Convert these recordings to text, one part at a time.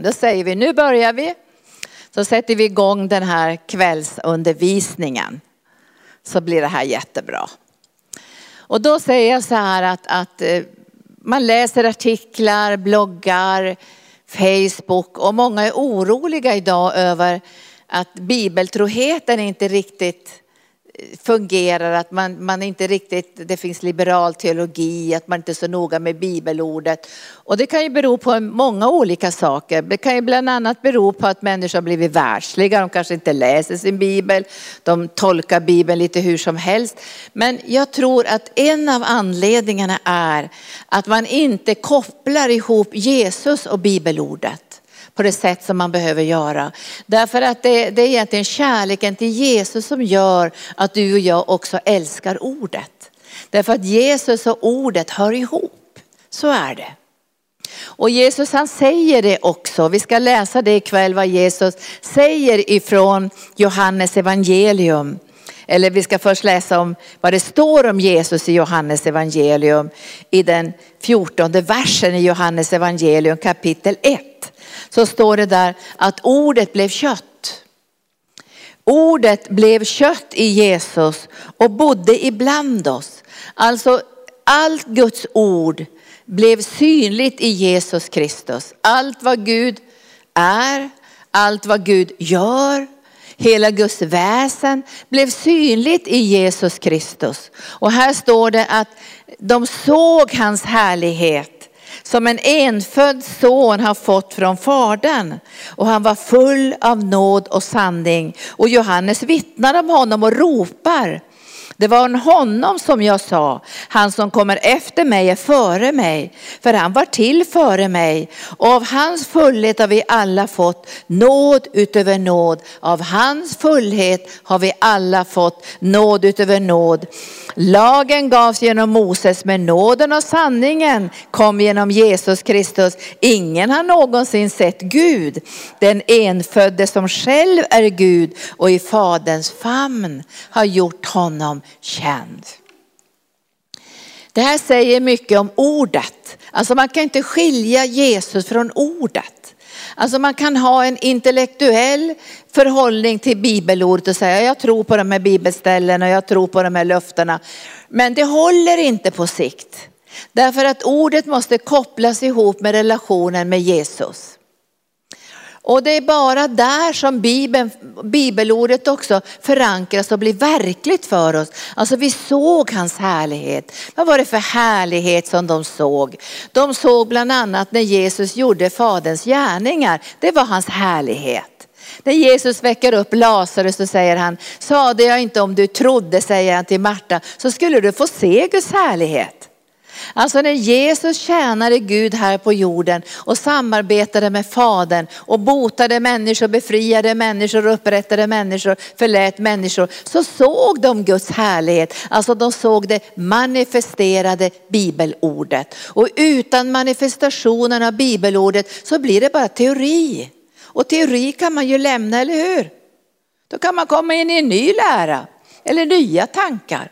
Då säger vi, nu börjar vi. Så sätter vi igång den här kvällsundervisningen. Så blir det här jättebra. Och då säger jag så här att, att eh, man läser artiklar, bloggar, Facebook och många är oroliga idag över att bibeltroheten inte riktigt fungerar, att man, man inte riktigt, det finns liberal teologi, att man inte är så noga med bibelordet. Och det kan ju bero på många olika saker. Det kan ju bland annat bero på att människor har blivit världsliga, de kanske inte läser sin bibel, de tolkar bibeln lite hur som helst. Men jag tror att en av anledningarna är att man inte kopplar ihop Jesus och bibelordet på det sätt som man behöver göra. Därför att det, det är egentligen kärleken till Jesus som gör att du och jag också älskar ordet. Därför att Jesus och ordet hör ihop. Så är det. Och Jesus han säger det också, vi ska läsa det ikväll vad Jesus säger ifrån Johannes evangelium. Eller vi ska först läsa om vad det står om Jesus i Johannes evangelium i den fjortonde versen i Johannes evangelium kapitel 1 så står det där att ordet blev kött. Ordet blev kött i Jesus och bodde ibland oss. Alltså allt Guds ord blev synligt i Jesus Kristus. Allt vad Gud är, allt vad Gud gör, hela Guds väsen blev synligt i Jesus Kristus. Och här står det att de såg hans härlighet som en enfödd son har fått från Fadern. Och han var full av nåd och sanning. Och Johannes vittnar om honom och ropar. Det var honom som jag sa, han som kommer efter mig är före mig, för han var till före mig. Och av hans fullhet har vi alla fått nåd utöver nåd. Av hans fullhet har vi alla fått nåd utöver nåd. Lagen gavs genom Moses, men nåden och sanningen kom genom Jesus Kristus. Ingen har någonsin sett Gud, den enfödde som själv är Gud och i Faderns famn har gjort honom känd. Det här säger mycket om ordet. Alltså man kan inte skilja Jesus från ordet. Alltså man kan ha en intellektuell förhållning till bibelordet och säga jag tror på de här bibelställen och jag tror på de här löftena. Men det håller inte på sikt. Därför att ordet måste kopplas ihop med relationen med Jesus. Och det är bara där som Bibeln, bibelordet också förankras och blir verkligt för oss. Alltså vi såg hans härlighet. Vad var det för härlighet som de såg? De såg bland annat när Jesus gjorde faderns gärningar. Det var hans härlighet. När Jesus väcker upp Lazarus så säger han, sade jag inte om du trodde, säger han till Marta, så skulle du få se Guds härlighet. Alltså när Jesus tjänade Gud här på jorden och samarbetade med Fadern och botade människor, befriade människor, upprättade människor, förlät människor, så såg de Guds härlighet. Alltså de såg det manifesterade bibelordet. Och utan manifestationen av bibelordet så blir det bara teori. Och teori kan man ju lämna, eller hur? Då kan man komma in i en ny lära eller nya tankar.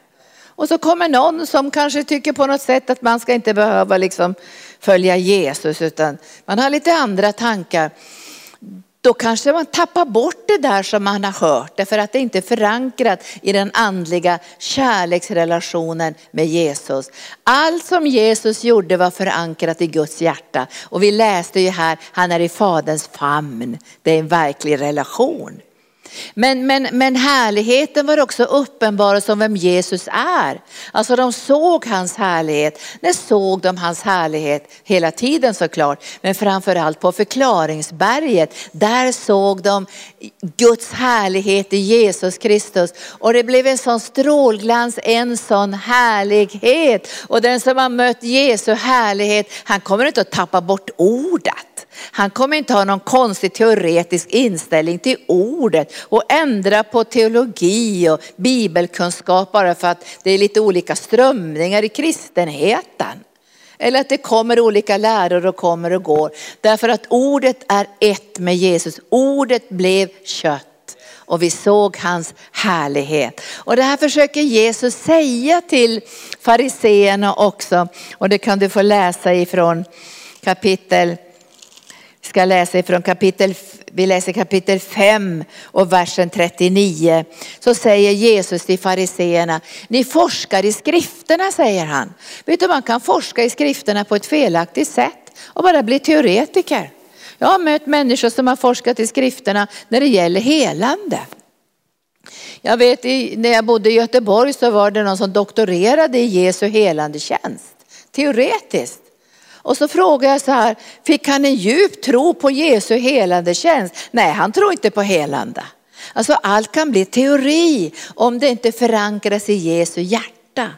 Och så kommer någon som kanske tycker på något sätt att man ska inte behöva liksom följa Jesus utan man har lite andra tankar. Då kanske man tappar bort det där som man har hört därför att det inte är förankrat i den andliga kärleksrelationen med Jesus. Allt som Jesus gjorde var förankrat i Guds hjärta och vi läste ju här, han är i faderns famn. Det är en verklig relation. Men, men, men härligheten var också uppenbar som vem Jesus är. Alltså de såg hans härlighet. När såg de hans härlighet? Hela tiden såklart. Men framförallt på förklaringsberget. Där såg de Guds härlighet i Jesus Kristus. Och det blev en sån strålglans, en sån härlighet. Och den som har mött Jesu härlighet, han kommer inte att tappa bort ordet. Han kommer inte ha någon konstig teoretisk inställning till ordet och ändra på teologi och bibelkunskap bara för att det är lite olika strömningar i kristenheten. Eller att det kommer olika läror och kommer och går. Därför att ordet är ett med Jesus. Ordet blev kött och vi såg hans härlighet. Och det här försöker Jesus säga till fariseerna också. Och det kan du få läsa ifrån kapitel ska läsa ifrån kapitel, vi läser kapitel 5 och versen 39. Så säger Jesus till fariseerna, ni forskar i skrifterna säger han. Vet du man kan forska i skrifterna på ett felaktigt sätt och bara bli teoretiker. Jag har mött människor som har forskat i skrifterna när det gäller helande. Jag vet när jag bodde i Göteborg så var det någon som doktorerade i Jesu helande tjänst. Teoretiskt. Och så frågade jag så här, fick han en djup tro på Jesu helande tjänst? Nej, han tror inte på helande. Alltså allt kan bli teori om det inte förankras i Jesu hjärta.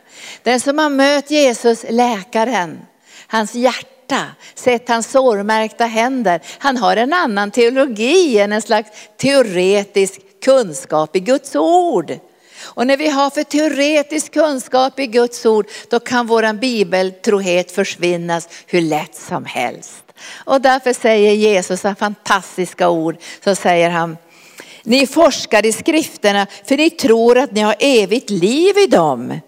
Den som har mött Jesus, läkaren, hans hjärta, sett hans sårmärkta händer, han har en annan teologi än en slags teoretisk kunskap i Guds ord. Och när vi har för teoretisk kunskap i Guds ord, då kan våran bibeltrohet försvinnas hur lätt som helst. Och därför säger Jesus så fantastiska ord, så säger han, ni forskar i skrifterna för ni tror att ni har evigt liv i dem.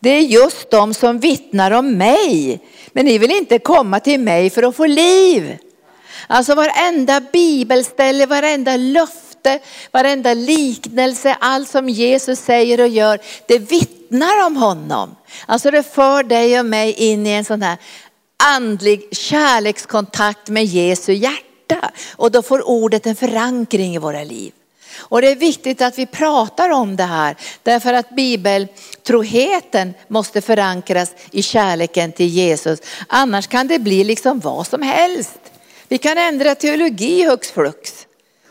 Det är just de som vittnar om mig. Men ni vill inte komma till mig för att få liv. Alltså varenda bibelställe, varenda löfte löfte, varenda liknelse, allt som Jesus säger och gör, det vittnar om honom. Alltså det för dig och mig in i en sån här andlig kärlekskontakt med Jesu hjärta. Och då får ordet en förankring i våra liv. Och det är viktigt att vi pratar om det här därför att bibeltroheten måste förankras i kärleken till Jesus. Annars kan det bli liksom vad som helst. Vi kan ändra teologi hux flux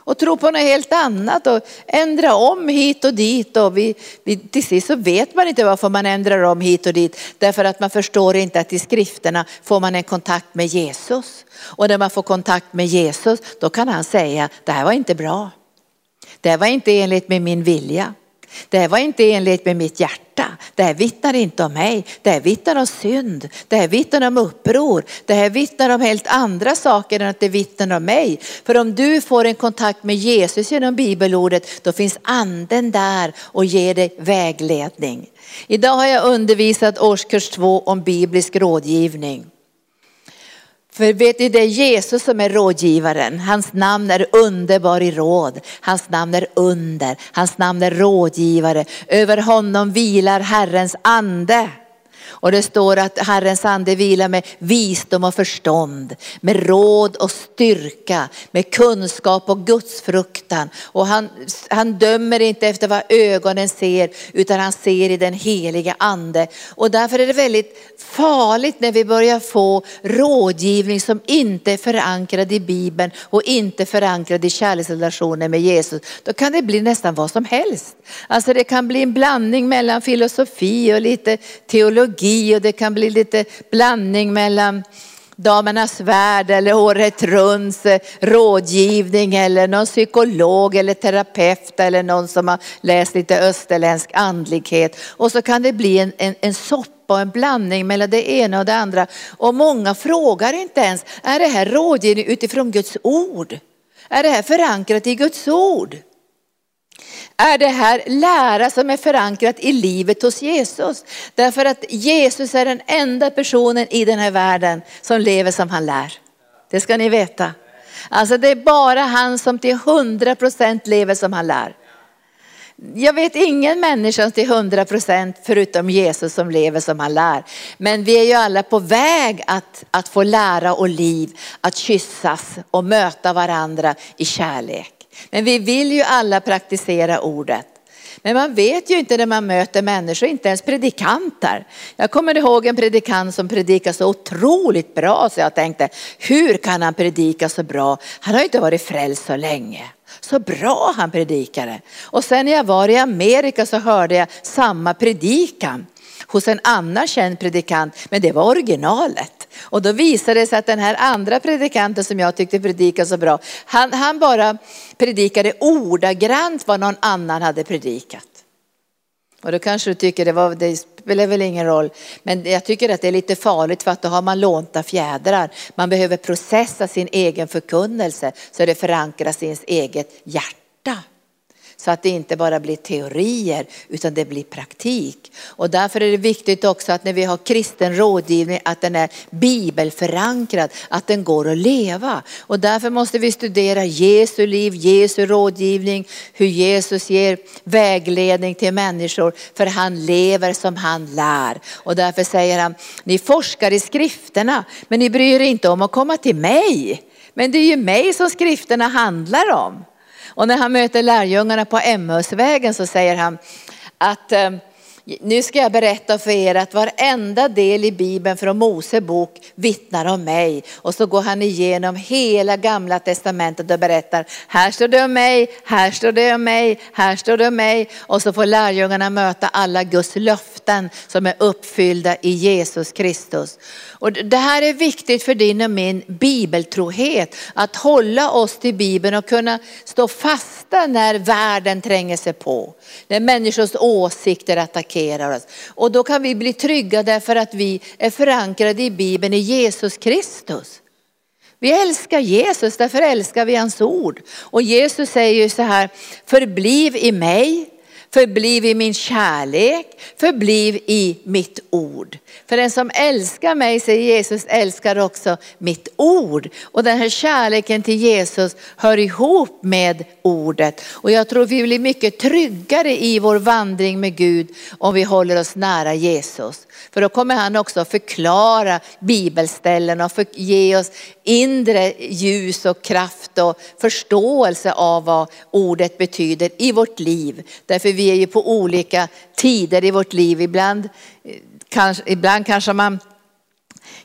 och tro på något helt annat och ändra om hit och dit. Och vi, vi, till sist så vet man inte varför man ändrar om hit och dit. Därför att man förstår inte att i skrifterna får man en kontakt med Jesus. Och när man får kontakt med Jesus då kan han säga, det här var inte bra. Det här var inte enligt med min vilja. Det här var inte enligt med mitt hjärta. Det här vittnar inte om mig. Det här vittnar om synd. Det här vittnar om uppror. Det här vittnar om helt andra saker än att det vittnar om mig. För om du får en kontakt med Jesus genom bibelordet, då finns anden där och ger dig vägledning. Idag har jag undervisat årskurs två om biblisk rådgivning. För vet ni, det är Jesus som är rådgivaren. Hans namn är underbar i råd. Hans namn är under. Hans namn är rådgivare. Över honom vilar Herrens ande. Och det står att Herrens ande vilar med visdom och förstånd, med råd och styrka, med kunskap och gudsfruktan. Och han, han dömer inte efter vad ögonen ser, utan han ser i den heliga ande. Och därför är det väldigt farligt när vi börjar få rådgivning som inte är förankrad i Bibeln och inte förankrad i kärleksrelationen med Jesus. Då kan det bli nästan vad som helst. Alltså det kan bli en blandning mellan filosofi och lite teologi och det kan bli lite blandning mellan Damernas värld eller året runt eh, rådgivning eller någon psykolog eller terapeut eller någon som har läst lite österländsk andlighet. Och så kan det bli en, en, en soppa och en blandning mellan det ena och det andra. Och många frågar inte ens, är det här rådgivning utifrån Guds ord? Är det här förankrat i Guds ord? Är det här lära som är förankrat i livet hos Jesus. Därför att Jesus är den enda personen i den här världen som lever som han lär. Det ska ni veta. Alltså det är bara han som till hundra procent lever som han lär. Jag vet ingen människa till hundra procent förutom Jesus som lever som han lär. Men vi är ju alla på väg att, att få lära och liv, att kyssas och möta varandra i kärlek. Men vi vill ju alla praktisera ordet. Men man vet ju inte när man möter människor, inte ens predikanter. Jag kommer ihåg en predikant som predikade så otroligt bra så jag tänkte, hur kan han predika så bra? Han har ju inte varit frälst så länge. Så bra han predikade. Och sen när jag var i Amerika så hörde jag samma predikan hos en annan känd predikant, men det var originalet. Och då visade det sig att den här andra predikanten som jag tyckte predikade så bra, han, han bara predikade ordagrant vad någon annan hade predikat. Och då kanske du tycker det, var, det spelar väl ingen roll. Men jag tycker att det är lite farligt för att då har man lånta fjädrar. Man behöver processa sin egen förkunnelse så det förankras i ens eget hjärta. Så att det inte bara blir teorier utan det blir praktik. Och därför är det viktigt också att när vi har kristen rådgivning att den är bibelförankrad, att den går att leva. Och därför måste vi studera Jesu liv, Jesu rådgivning, hur Jesus ger vägledning till människor. För han lever som han lär. Och därför säger han, ni forskar i skrifterna men ni bryr er inte om att komma till mig. Men det är ju mig som skrifterna handlar om. Och när han möter lärjungarna på Emmausvägen så säger han att eh, nu ska jag berätta för er att varenda del i Bibeln från Mose bok vittnar om mig. Och så går han igenom hela gamla testamentet och berättar, här står det om mig, här står det om mig, här står det om mig. Och så får lärjungarna möta alla Guds löften som är uppfyllda i Jesus Kristus. Och det här är viktigt för din och min bibeltrohet, att hålla oss till Bibeln och kunna stå fasta när världen tränger sig på. När människors åsikter attackerar oss. Och då kan vi bli trygga därför att vi är förankrade i Bibeln i Jesus Kristus. Vi älskar Jesus, därför älskar vi hans ord. Och Jesus säger ju så här, förbliv i mig Förbliv i min kärlek, förbliv i mitt ord. För den som älskar mig, säger Jesus, älskar också mitt ord. Och den här kärleken till Jesus hör ihop med ordet. Och jag tror vi blir mycket tryggare i vår vandring med Gud om vi håller oss nära Jesus. För då kommer han också förklara bibelställen och ge oss inre ljus och kraft och förståelse av vad ordet betyder i vårt liv. Därför vi är ju på olika tider i vårt liv. Ibland, eh, kanske, ibland kanske man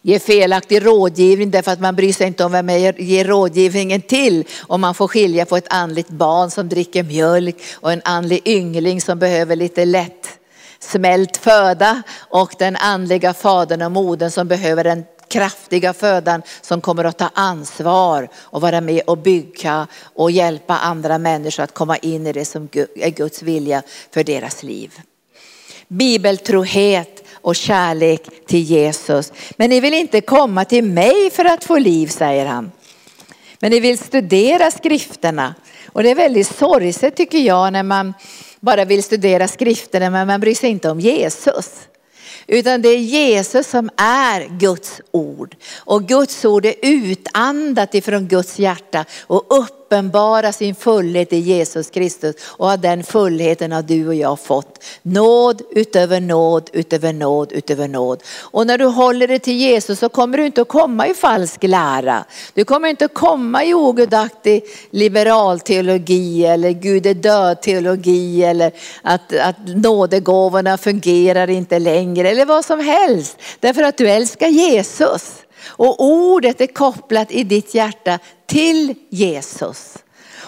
ger felaktig rådgivning därför att man bryr sig inte om vem man ger rådgivningen till. Om man får skilja på ett andligt barn som dricker mjölk och en andlig yngling som behöver lite lätt smält föda och den andliga fadern och modern som behöver den kraftiga födan som kommer att ta ansvar och vara med och bygga och hjälpa andra människor att komma in i det som är Guds vilja för deras liv. Bibeltrohet och kärlek till Jesus. Men ni vill inte komma till mig för att få liv, säger han. Men ni vill studera skrifterna. Och det är väldigt sorgset tycker jag när man bara vill studera skrifterna men man bryr sig inte om Jesus. Utan det är Jesus som är Guds ord. Och Guds ord är utandat ifrån Guds hjärta och uppenbara sin fullhet i Jesus Kristus. Och av den fullheten har du och jag fått. Nåd utöver nåd, utöver nåd, utöver nåd. Och när du håller dig till Jesus så kommer du inte att komma i falsk lära. Du kommer inte att komma i ogudaktig liberal teologi eller Gud är död teologi eller att, att nådegåvorna fungerar inte längre eller vad som helst. Därför att du älskar Jesus. Och ordet är kopplat i ditt hjärta till Jesus.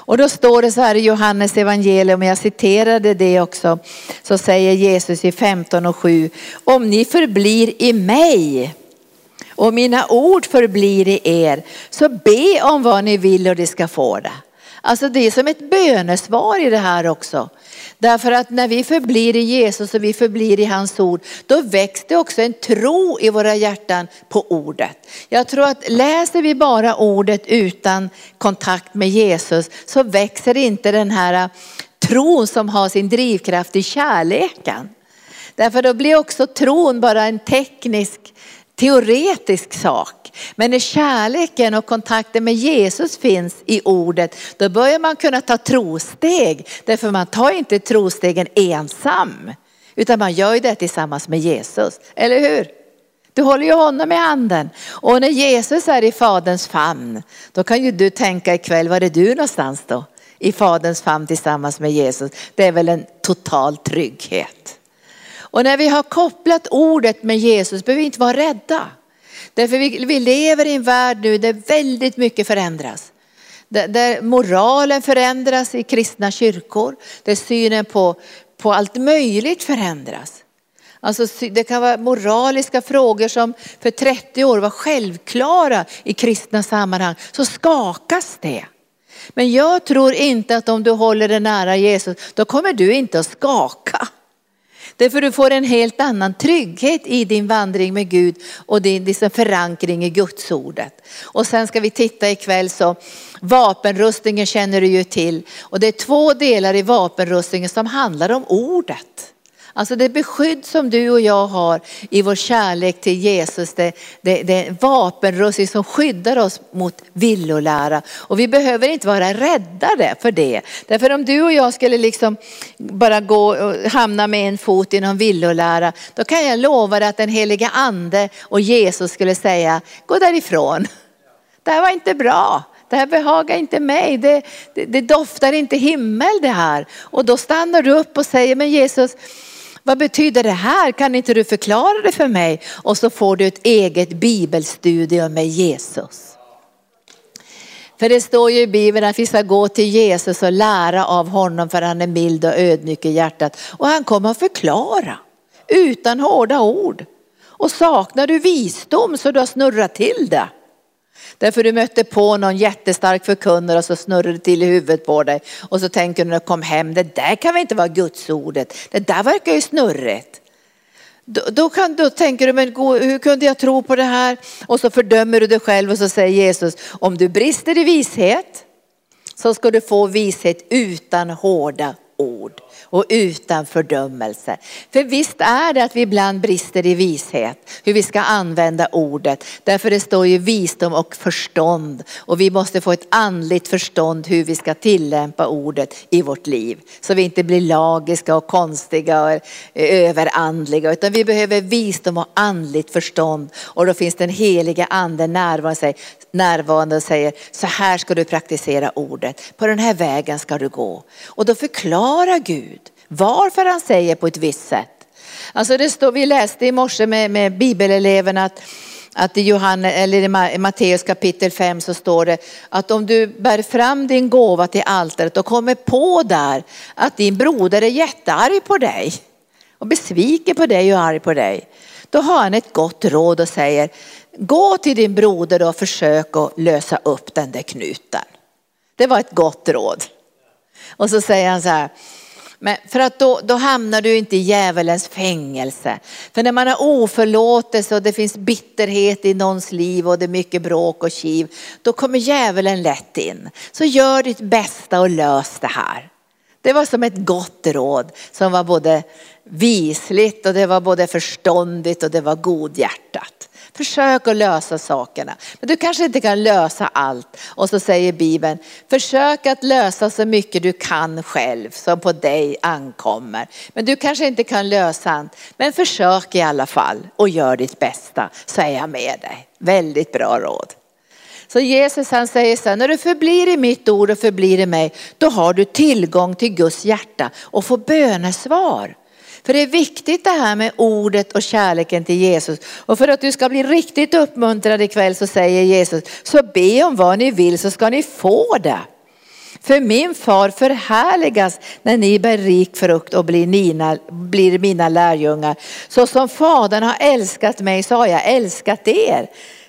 Och då står det så här i Johannes evangelium, jag citerade det också, så säger Jesus i 15 och 7, om ni förblir i mig och mina ord förblir i er, så be om vad ni vill och det ska få det. Alltså det är som ett bönesvar i det här också. Därför att när vi förblir i Jesus och vi förblir i hans ord, då väcks det också en tro i våra hjärtan på ordet. Jag tror att läser vi bara ordet utan kontakt med Jesus så växer inte den här tron som har sin drivkraft i kärleken. Därför då blir också tron bara en teknisk, teoretisk sak. Men när kärleken och kontakten med Jesus finns i ordet, då börjar man kunna ta trosteg. Därför man tar inte trostegen ensam, utan man gör det tillsammans med Jesus. Eller hur? Du håller ju honom i handen. Och när Jesus är i faderns famn, då kan ju du tänka ikväll, var är du någonstans då? I faderns famn tillsammans med Jesus. Det är väl en total trygghet. Och när vi har kopplat ordet med Jesus behöver vi inte vara rädda. Därför vi, vi lever i en värld nu där väldigt mycket förändras. Där, där moralen förändras i kristna kyrkor, där synen på, på allt möjligt förändras. Alltså, det kan vara moraliska frågor som för 30 år var självklara i kristna sammanhang, så skakas det. Men jag tror inte att om du håller dig nära Jesus, då kommer du inte att skaka. Därför du får en helt annan trygghet i din vandring med Gud och din liksom förankring i Guds ordet. Och sen ska vi titta ikväll så vapenrustningen känner du ju till. Och det är två delar i vapenrustningen som handlar om ordet. Alltså det beskydd som du och jag har i vår kärlek till Jesus, det, det, det är vapenrustning som skyddar oss mot villolära. Och vi behöver inte vara räddade för det. Därför om du och jag skulle liksom bara gå och hamna med en fot i någon villolära, då kan jag lova dig att den heliga ande och Jesus skulle säga, gå därifrån. Det här var inte bra. Det här behagar inte mig. Det, det, det doftar inte himmel det här. Och då stannar du upp och säger, men Jesus, vad betyder det här? Kan inte du förklara det för mig? Och så får du ett eget bibelstudium med Jesus. För det står ju i Bibeln att vi ska gå till Jesus och lära av honom för han är mild och ödmjuk i hjärtat. Och han kommer att förklara utan hårda ord. Och saknar du visdom så du har snurrat till det Därför du mötte på någon jättestark förkunnare och så snurrade det till i huvudet på dig. Och så tänker du när du kom hem, det där kan väl inte vara gudsordet. Det där verkar ju snurrigt. Då, då, kan, då tänker du, men hur kunde jag tro på det här? Och så fördömer du dig själv och så säger Jesus, om du brister i vishet så ska du få vishet utan hårda ord och utan fördömelse. För visst är det att vi ibland brister i vishet, hur vi ska använda ordet. Därför det står ju visdom och förstånd och vi måste få ett andligt förstånd hur vi ska tillämpa ordet i vårt liv. Så vi inte blir lagiska och konstiga och eh, överandliga utan vi behöver visdom och andligt förstånd och då finns den heliga anden närvarande och säger så här ska du praktisera ordet, på den här vägen ska du gå. Och då förklarar Gud varför han säger på ett visst sätt. Alltså det står, vi läste i morse med, med bibeleleverna att, att i, Johannes, eller i Matteus kapitel 5 så står det att om du bär fram din gåva till altaret och kommer på där att din broder är jättearg på dig och besviken på dig och arg på dig. Då har han ett gott råd och säger gå till din broder och försök att lösa upp den där knuten. Det var ett gott råd. Och så säger han så här, men för att då, då hamnar du inte i djävulens fängelse. För när man har oförlåtelse och det finns bitterhet i någons liv och det är mycket bråk och kiv, då kommer djävulen lätt in. Så gör ditt bästa och lös det här. Det var som ett gott råd som var både visligt och det var både förståndigt och det var godhjärtat. Försök att lösa sakerna. Men du kanske inte kan lösa allt. Och så säger Bibeln, försök att lösa så mycket du kan själv som på dig ankommer. Men du kanske inte kan lösa allt. Men försök i alla fall och gör ditt bästa så är jag med dig. Väldigt bra råd. Så Jesus han säger så här, när du förblir i mitt ord och förblir i mig, då har du tillgång till Guds hjärta och får bönesvar. För det är viktigt det här med ordet och kärleken till Jesus. Och för att du ska bli riktigt uppmuntrad ikväll så säger Jesus, så be om vad ni vill så ska ni få det. För min far förhärligas när ni bär rik frukt och blir mina, blir mina lärjungar. Så som fadern har älskat mig så har jag älskat er.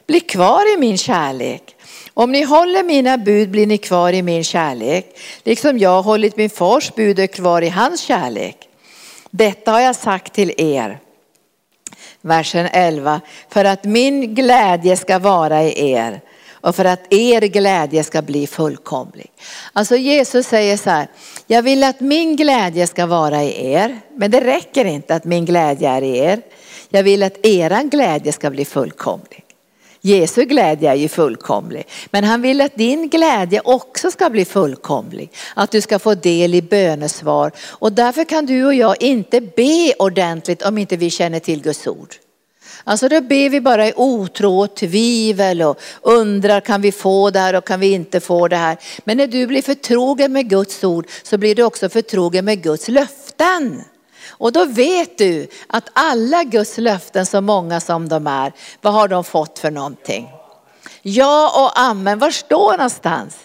Bli kvar i min kärlek. Om ni håller mina bud blir ni kvar i min kärlek, liksom jag har hållit min fars bud och är kvar i hans kärlek. Detta har jag sagt till er. Versen 11. För att min glädje ska vara i er och för att er glädje ska bli fullkomlig. Alltså Jesus säger så här, jag vill att min glädje ska vara i er, men det räcker inte att min glädje är i er. Jag vill att eran glädje ska bli fullkomlig. Jesu glädje är ju fullkomlig. Men han vill att din glädje också ska bli fullkomlig. Att du ska få del i bönesvar. Och därför kan du och jag inte be ordentligt om inte vi känner till Guds ord. Alltså då ber vi bara i otro och tvivel och undrar kan vi få det här och kan vi inte få det här. Men när du blir förtrogen med Guds ord så blir du också förtrogen med Guds löften. Och då vet du att alla Guds löften, så många som de är, vad har de fått för någonting? Ja och amen, var står någonstans?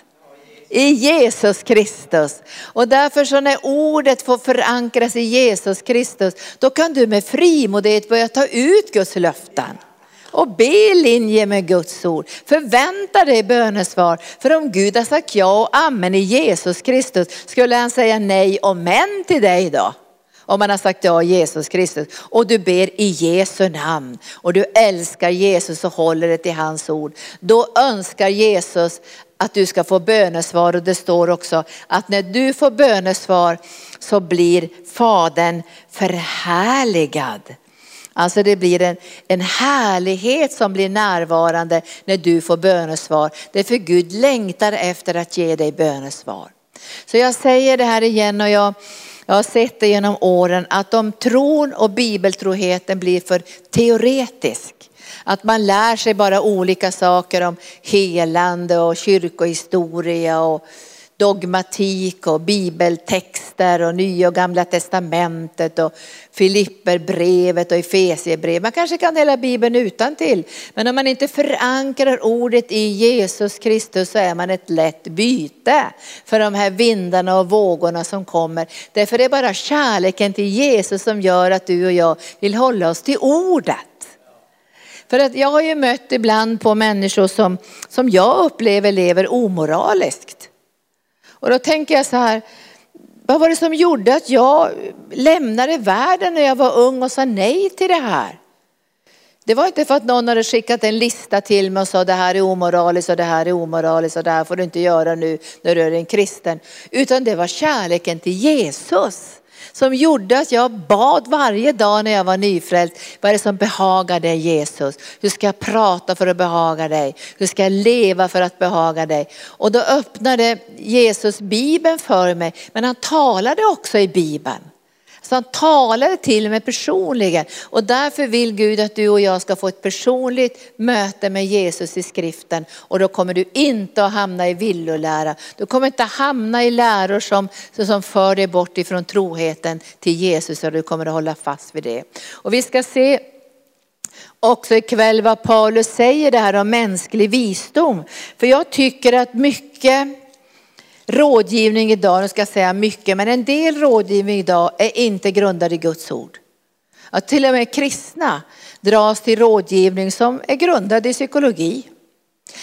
I Jesus Kristus. Och därför så när ordet får förankras i Jesus Kristus, då kan du med frimodighet börja ta ut Guds löften och be i linje med Guds ord. Förvänta dig bönesvar. För om Gud har sagt ja och amen i Jesus Kristus, skulle han säga nej och men till dig då? Om man har sagt ja Jesus Kristus och du ber i Jesu namn och du älskar Jesus och håller det till hans ord. Då önskar Jesus att du ska få bönesvar och det står också att när du får bönesvar så blir Fadern förhärligad. Alltså det blir en, en härlighet som blir närvarande när du får bönesvar. Därför Gud längtar efter att ge dig bönesvar. Så jag säger det här igen och jag, jag har sett det genom åren att om tron och bibeltroheten blir för teoretisk, att man lär sig bara olika saker om helande och kyrkohistoria och dogmatik och bibeltexter och nya och gamla testamentet och Filipperbrevet och Efesierbrevet. Man kanske kan hela bibeln utan till. men om man inte förankrar ordet i Jesus Kristus så är man ett lätt byte för de här vindarna och vågorna som kommer. Därför är det bara kärleken till Jesus som gör att du och jag vill hålla oss till ordet. För att jag har ju mött ibland på människor som, som jag upplever lever omoraliskt. Och då tänker jag så här, vad var det som gjorde att jag lämnade världen när jag var ung och sa nej till det här? Det var inte för att någon hade skickat en lista till mig och sa det här är omoraliskt och det här är omoraliskt och det här får du inte göra nu när du är en kristen. Utan det var kärleken till Jesus som gjorde att jag bad varje dag när jag var nyfrälst. Vad är det som behagar dig Jesus? Hur ska jag prata för att behaga dig? Hur ska jag leva för att behaga dig? Och då öppnade Jesus Bibeln för mig, men han talade också i Bibeln. Så han talade till mig personligen och därför vill Gud att du och jag ska få ett personligt möte med Jesus i skriften och då kommer du inte att hamna i villolära. Du kommer inte att hamna i läror som, som för dig bort ifrån troheten till Jesus och du kommer att hålla fast vid det. Och vi ska se också ikväll vad Paulus säger det här om mänsklig visdom. För jag tycker att mycket rådgivning idag, nu ska jag säga mycket, men en del rådgivning idag är inte grundad i Guds ord. Att till och med kristna dras till rådgivning som är grundad i psykologi.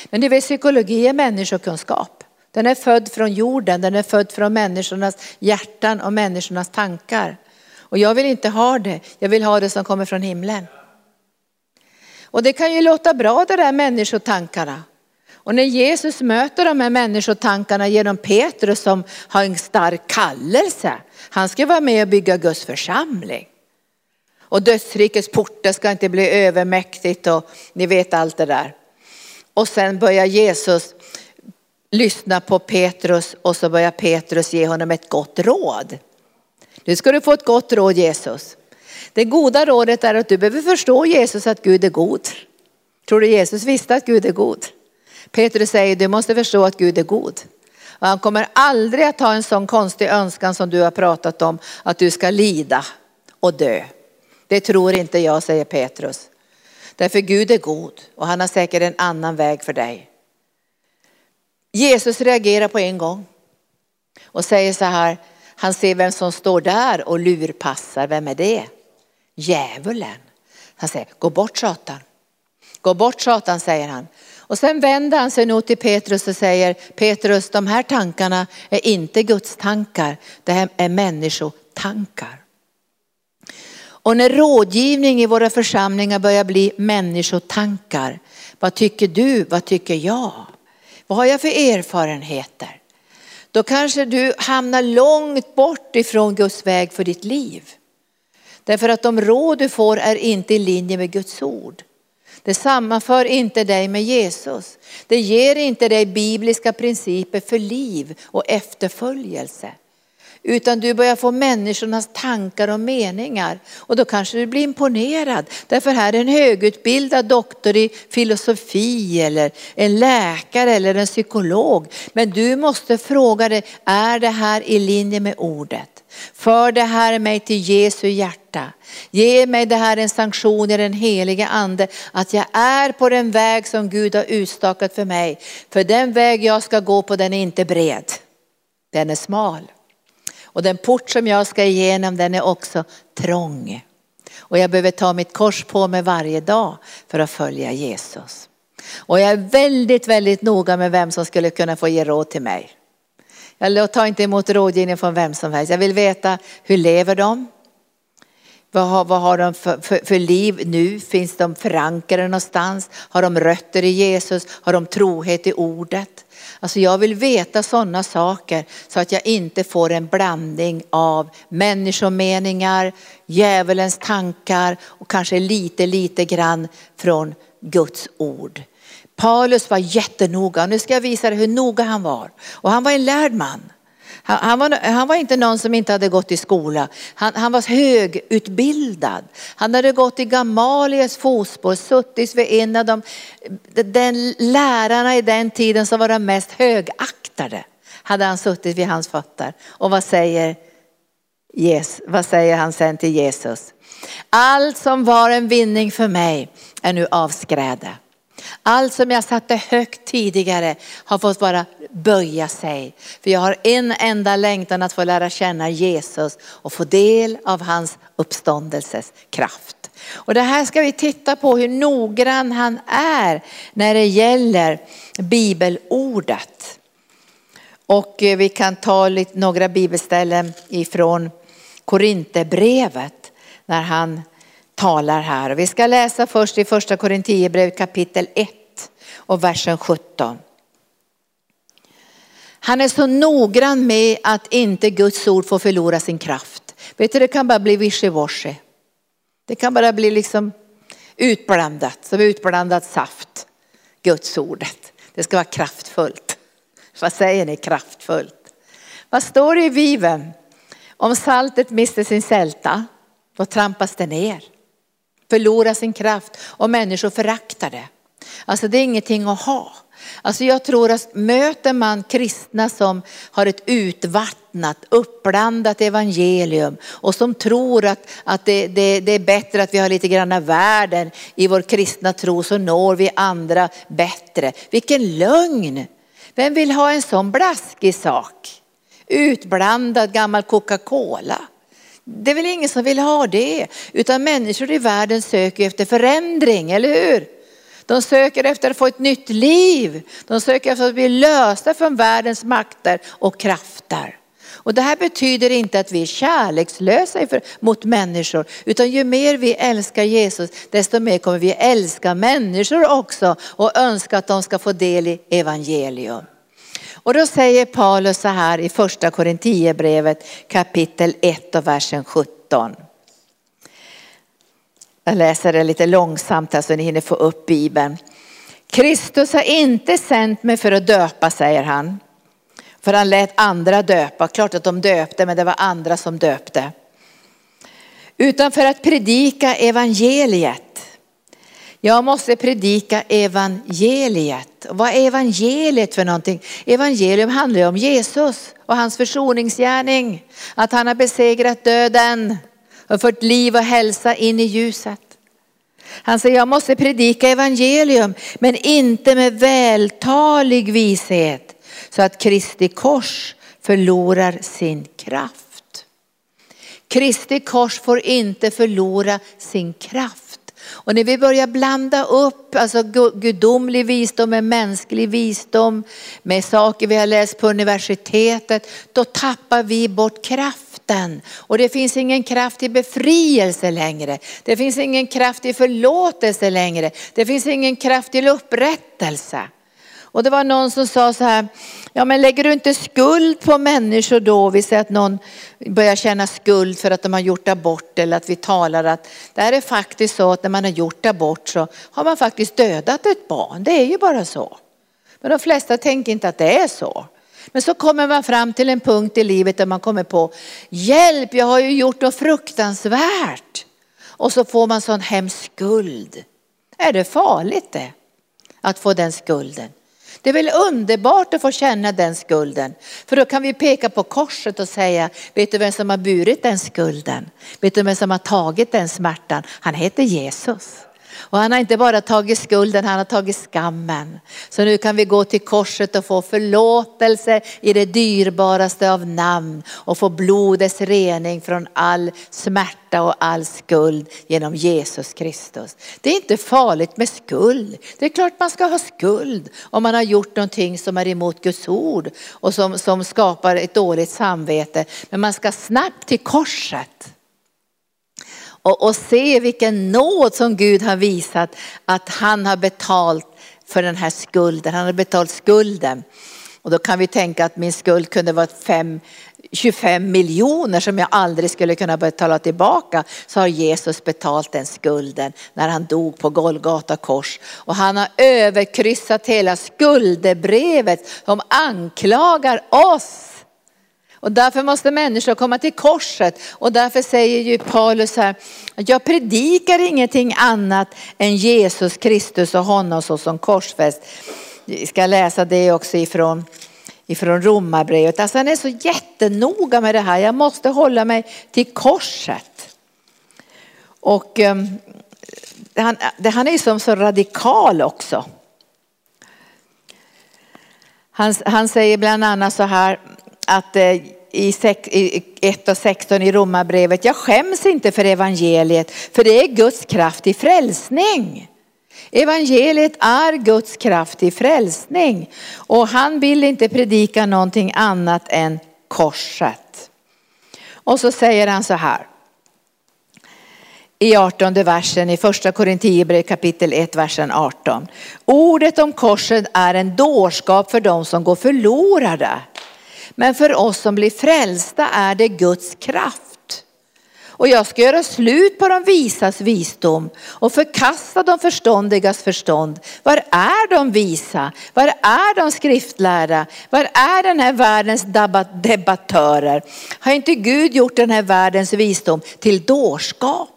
Men du vet, psykologi är människokunskap. Den är född från jorden, den är född från människornas hjärtan och människornas tankar. Och jag vill inte ha det, jag vill ha det som kommer från himlen. Och det kan ju låta bra det där människotankarna. Och när Jesus möter de här människotankarna genom Petrus som har en stark kallelse. Han ska vara med och bygga Guds församling. Och dödsrikets portar ska inte bli övermäktigt och ni vet allt det där. Och sen börjar Jesus lyssna på Petrus och så börjar Petrus ge honom ett gott råd. Nu ska du få ett gott råd Jesus. Det goda rådet är att du behöver förstå Jesus att Gud är god. Tror du Jesus visste att Gud är god? Petrus säger du måste förstå att Gud är god. Och han kommer aldrig att ha en sån konstig önskan som du har pratat om, att du ska lida och dö. Det tror inte jag, säger Petrus. Därför Gud är god och han har säkert en annan väg för dig. Jesus reagerar på en gång och säger så här, han ser vem som står där och lurpassar, vem är det? Djävulen. Han säger, gå bort Satan. Gå bort Satan, säger han. Och sen vänder han sig nog till Petrus och säger, Petrus de här tankarna är inte Guds tankar, det här är människotankar. Och när rådgivning i våra församlingar börjar bli människotankar, vad tycker du, vad tycker jag? Vad har jag för erfarenheter? Då kanske du hamnar långt bort ifrån Guds väg för ditt liv. Därför att de råd du får är inte i linje med Guds ord. Det sammanför inte dig med Jesus. Det ger inte dig bibliska principer för liv och efterföljelse. Utan du börjar få människornas tankar och meningar. Och då kanske du blir imponerad. Därför här är en högutbildad doktor i filosofi eller en läkare eller en psykolog. Men du måste fråga dig, är det här i linje med ordet? För det här mig till Jesu hjärta. Ge mig det här en sanktion i den helige ande. Att jag är på den väg som Gud har utstakat för mig. För den väg jag ska gå på den är inte bred. Den är smal. Och den port som jag ska igenom den är också trång. Och jag behöver ta mitt kors på mig varje dag för att följa Jesus. Och jag är väldigt, väldigt noga med vem som skulle kunna få ge råd till mig. Jag tar inte emot rådgivning från vem som helst. Jag vill veta hur lever de? Vad har, vad har de för, för, för, liv nu? Finns de förankrade någonstans? Har de rötter i Jesus? Har de trohet i ordet? Alltså jag vill veta sådana saker så att jag inte får en blandning av människomeningar, djävulens tankar och kanske lite, lite grann från Guds ord. Paulus var jättenoga, nu ska jag visa dig hur noga han var. Och han var en lärd man. Han, han, var, han var inte någon som inte hade gått i skola. Han, han var högutbildad. Han hade gått i Gamaliels fotspår, suttit vid en av de den lärarna i den tiden som var de mest högaktade. Hade han suttit vid hans fötter. Och vad säger, yes, vad säger han sen till Jesus? Allt som var en vinning för mig är nu avskräde. Allt som jag satte högt tidigare har fått vara böja sig. För jag har en enda längtan att få lära känna Jesus och få del av hans uppståndelses kraft. Och det här ska vi titta på hur noggrann han är när det gäller bibelordet. Och eh, vi kan ta lite, några bibelställen ifrån Korinthierbrevet när han talar här. Vi ska läsa först i första Korinthierbrevet kapitel 1 och versen 17. Han är så noggrann med att inte Guds ord får förlora sin kraft. Vet du, det kan bara bli wishy Det kan bara bli liksom utblandat, som utblandat saft. Guds ordet. Det ska vara kraftfullt. Vad säger ni kraftfullt? Vad står det i Bibeln? Om saltet mister sin sälta, då trampas det ner förlorar sin kraft och människor föraktar det. Alltså det är ingenting att ha. Alltså jag tror att möter man kristna som har ett utvattnat, uppblandat evangelium och som tror att, att det, det, det är bättre att vi har lite grann av världen i vår kristna tro så når vi andra bättre. Vilken lögn! Vem vill ha en sån blaskig sak? Utblandad gammal Coca-Cola. Det är väl ingen som vill ha det, utan människor i världen söker efter förändring, eller hur? De söker efter att få ett nytt liv. De söker efter att bli lösta från världens makter och krafter. Och det här betyder inte att vi är kärlekslösa mot människor, utan ju mer vi älskar Jesus, desto mer kommer vi älska människor också och önska att de ska få del i evangelium. Och då säger Paulus så här i första Korinthierbrevet kapitel 1 och versen 17. Jag läser det lite långsamt här så ni hinner få upp Bibeln. Kristus har inte sänt mig för att döpa, säger han. För han lät andra döpa. Klart att de döpte, men det var andra som döpte. Utan för att predika evangeliet jag måste predika evangeliet. Vad är evangeliet för någonting? Evangelium handlar ju om Jesus och hans försoningsgärning. Att han har besegrat döden och fört liv och hälsa in i ljuset. Han säger, jag måste predika evangelium, men inte med vältalig vishet så att Kristi kors förlorar sin kraft. Kristi kors får inte förlora sin kraft. Och när vi börjar blanda upp alltså gudomlig visdom med mänsklig visdom, med saker vi har läst på universitetet, då tappar vi bort kraften. Och det finns ingen kraft i befrielse längre. Det finns ingen kraft i förlåtelse längre. Det finns ingen kraft till upprättelse. Och det var någon som sa så här, ja men lägger du inte skuld på människor då? Vi säger att någon börjar känna skuld för att de har gjort abort eller att vi talar att det här är faktiskt så att när man har gjort abort så har man faktiskt dödat ett barn. Det är ju bara så. Men de flesta tänker inte att det är så. Men så kommer man fram till en punkt i livet där man kommer på, hjälp jag har ju gjort något fruktansvärt. Och så får man sån hemsk skuld. Är det farligt det? Att få den skulden? Det är väl underbart att få känna den skulden. För då kan vi peka på korset och säga, vet du vem som har burit den skulden? Vet du vem som har tagit den smärtan? Han heter Jesus. Och han har inte bara tagit skulden, han har tagit skammen. Så nu kan vi gå till korset och få förlåtelse i det dyrbaraste av namn och få blodets rening från all smärta och all skuld genom Jesus Kristus. Det är inte farligt med skuld. Det är klart man ska ha skuld om man har gjort någonting som är emot Guds ord och som, som skapar ett dåligt samvete. Men man ska snabbt till korset och, och se vilken nåd som Gud har visat att han har betalt för den här skulden. Han har betalt skulden. Och då kan vi tänka att min skuld kunde vara 5, 25 miljoner som jag aldrig skulle kunna betala tillbaka. Så har Jesus betalt den skulden när han dog på Golgata kors. Och han har överkryssat hela skuldebrevet som anklagar oss. Och därför måste människor komma till korset. Och därför säger ju Paulus här, jag predikar ingenting annat än Jesus Kristus och honom såsom korsfäst. Vi ska läsa det också ifrån, ifrån Romarbrevet. Alltså han är så jättenoga med det här, jag måste hålla mig till korset. Och um, han, han är som så radikal också. Han, han säger bland annat så här att eh, i 1 och 16 i Romarbrevet, jag skäms inte för evangeliet, för det är Guds kraft i frälsning. Evangeliet är Guds kraft i frälsning och han vill inte predika någonting annat än korset. Och så säger han så här i 18 versen i första Korinthierbrevet kapitel 1 versen 18. Ordet om korset är en dårskap för dem som går förlorade. Men för oss som blir frälsta är det Guds kraft. Och jag ska göra slut på de visas visdom och förkasta de förståndigas förstånd. Var är de visa? Var är de skriftlärda? Var är den här världens debattörer? Har inte Gud gjort den här världens visdom till dårskap?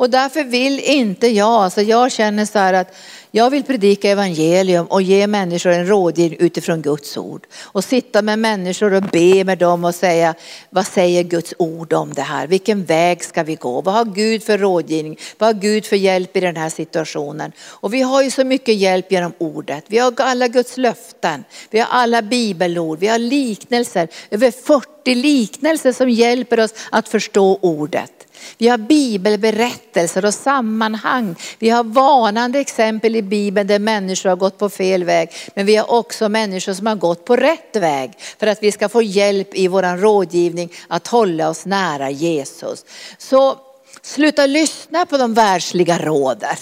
Och därför vill inte jag, alltså jag känner så här att jag vill predika evangelium och ge människor en rådgivning utifrån Guds ord. Och sitta med människor och be med dem och säga, vad säger Guds ord om det här? Vilken väg ska vi gå? Vad har Gud för rådgivning? Vad har Gud för hjälp i den här situationen? Och vi har ju så mycket hjälp genom ordet. Vi har alla Guds löften. Vi har alla bibelord. Vi har liknelser. Över 40 liknelser som hjälper oss att förstå ordet. Vi har bibelberättelser och sammanhang. Vi har varnande exempel i Bibeln där människor har gått på fel väg. Men vi har också människor som har gått på rätt väg för att vi ska få hjälp i vår rådgivning att hålla oss nära Jesus. Så sluta lyssna på de världsliga råden.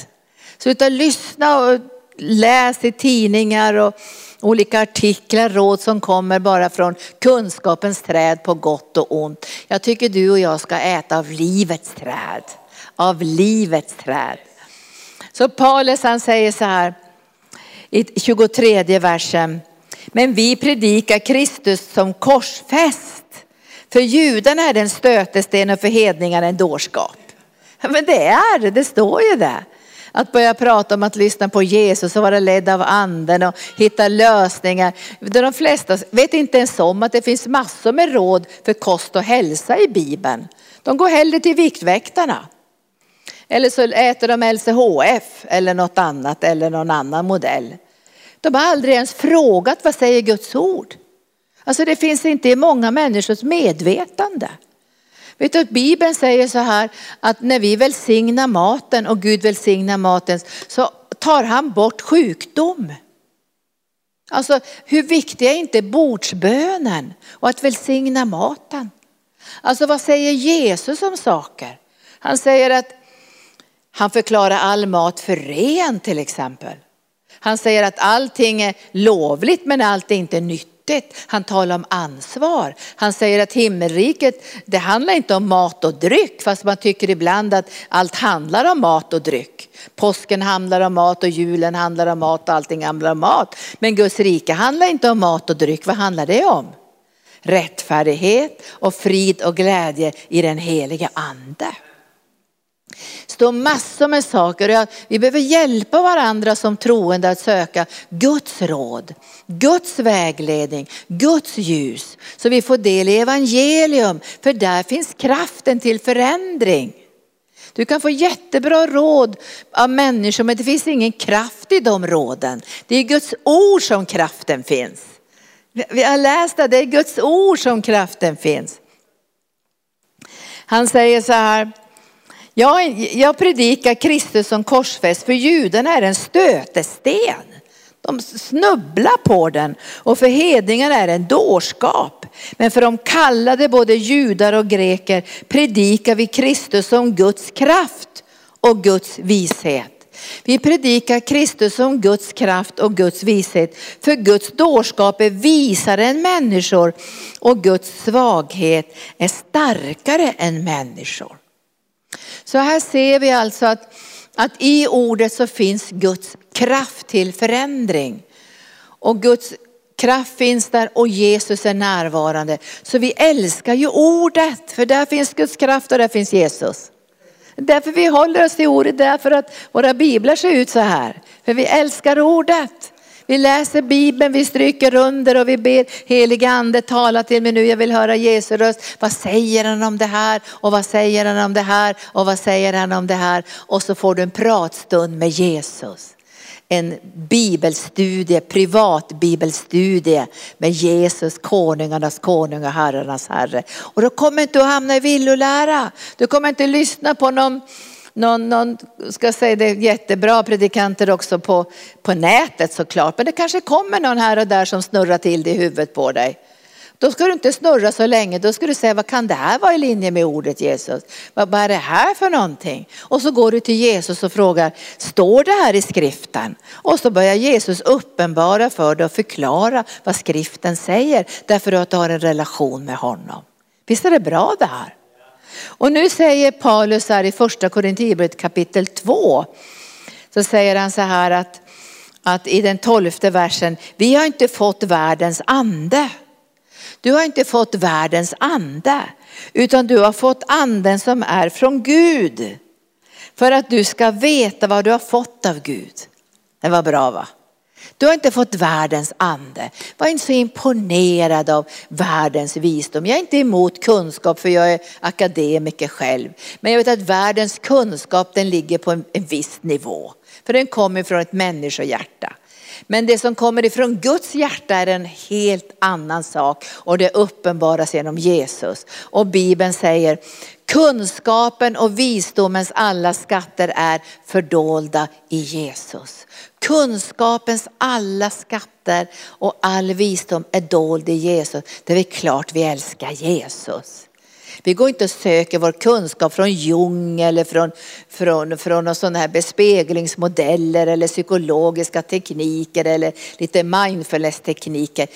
Sluta lyssna och läs i tidningar och olika artiklar, råd som kommer bara från kunskapens träd på gott och ont. Jag tycker du och jag ska äta av livets träd. Av livets träd. Så Paulus han säger så här i 23 versen. Men vi predikar Kristus som korsfäst. För judarna är den stötesten och för hedningarna en dårskap. Men det är det, det står ju där. Att börja prata om att lyssna på Jesus och vara ledd av anden och hitta lösningar. De flesta vet inte ens om att det finns massor med råd för kost och hälsa i Bibeln. De går hellre till Viktväktarna. Eller så äter de LCHF eller något annat eller någon annan modell. De har aldrig ens frågat vad säger Guds ord. Alltså det finns inte i många människors medvetande. Vet du att Bibeln säger så här att när vi välsignar maten och Gud välsignar maten så tar han bort sjukdom. Alltså hur viktig är inte bordsbönen och att välsigna maten? Alltså vad säger Jesus om saker? Han säger att han förklarar all mat för ren till exempel. Han säger att allting är lovligt men allt är inte nytt hjärtat. Han talar om ansvar. Han säger att himmelriket, det handlar inte om mat och dryck, fast man tycker ibland att allt handlar om mat och dryck. Påsken handlar om mat och julen handlar om mat och allting handlar om mat. Men Guds rike handlar inte om mat och dryck, vad handlar det om? Rättfärdighet och frid och glädje i den heliga ande står massor med saker. Vi behöver hjälpa varandra som troende att söka Guds råd, Guds vägledning, Guds ljus. Så vi får del i evangelium, för där finns kraften till förändring. Du kan få jättebra råd av människor men det finns ingen kraft i de råden. Det är Guds ord som kraften finns. Vi har läst att det är Guds ord som kraften finns. Han säger så här, jag, jag predikar Kristus som korsfäst för judarna är en stötesten. De snubblar på den och för hedningarna är det en dårskap. Men för de kallade både judar och greker predikar vi Kristus som Guds kraft och Guds vishet. Vi predikar Kristus som Guds kraft och Guds vishet. För Guds dårskap är visare än människor och Guds svaghet är starkare än människor. Så här ser vi alltså att, att i ordet så finns Guds kraft till förändring. Och Guds kraft finns där och Jesus är närvarande. Så vi älskar ju ordet, för där finns Guds kraft och där finns Jesus. Därför vi håller oss till ordet, därför att våra biblar ser ut så här. För vi älskar ordet. Vi läser Bibeln, vi stryker under och vi ber heliga ande tala till mig nu. Jag vill höra Jesu röst. Vad säger han om det här? Och vad säger han om det här? Och vad säger han om det här? Och så får du en pratstund med Jesus en bibelstudie, privat bibelstudie med Jesus, konungarnas konung och herrarnas herre. Och då kommer inte att hamna i villolära. Du kommer inte att lyssna på någon någon, någon ska säga det, jättebra predikanter också på, på nätet såklart. Men det kanske kommer någon här och där som snurrar till det i huvudet på dig. Då ska du inte snurra så länge, då ska du säga vad kan det här vara i linje med ordet Jesus? Vad, vad är det här för någonting? Och så går du till Jesus och frågar, står det här i skriften? Och så börjar Jesus uppenbara för dig och förklara vad skriften säger, därför att du har en relation med honom. Visst är det bra det här? Och nu säger Paulus här i första Korinthierbrevet kapitel 2, så säger han så här att, att i den tolfte versen, vi har inte fått världens ande du har inte fått världens ande, utan du har fått anden som är från Gud. För att du ska veta vad du har fått av Gud. Det var bra va? Du har inte fått världens ande. Var inte så imponerad av världens visdom. Jag är inte emot kunskap för jag är akademiker själv. Men jag vet att världens kunskap den ligger på en, en viss nivå. För den kommer från ett människohjärta. Men det som kommer ifrån Guds hjärta är en helt annan sak och det uppenbaras genom Jesus. Och Bibeln säger kunskapen och visdomens alla skatter är fördolda i Jesus. Kunskapens alla skatter och all visdom är dold i Jesus. Det är klart vi älskar Jesus. Vi går inte och söker vår kunskap från Jung eller från, från, från sådana här bespeglingsmodeller eller psykologiska tekniker eller lite mindfulness-tekniker.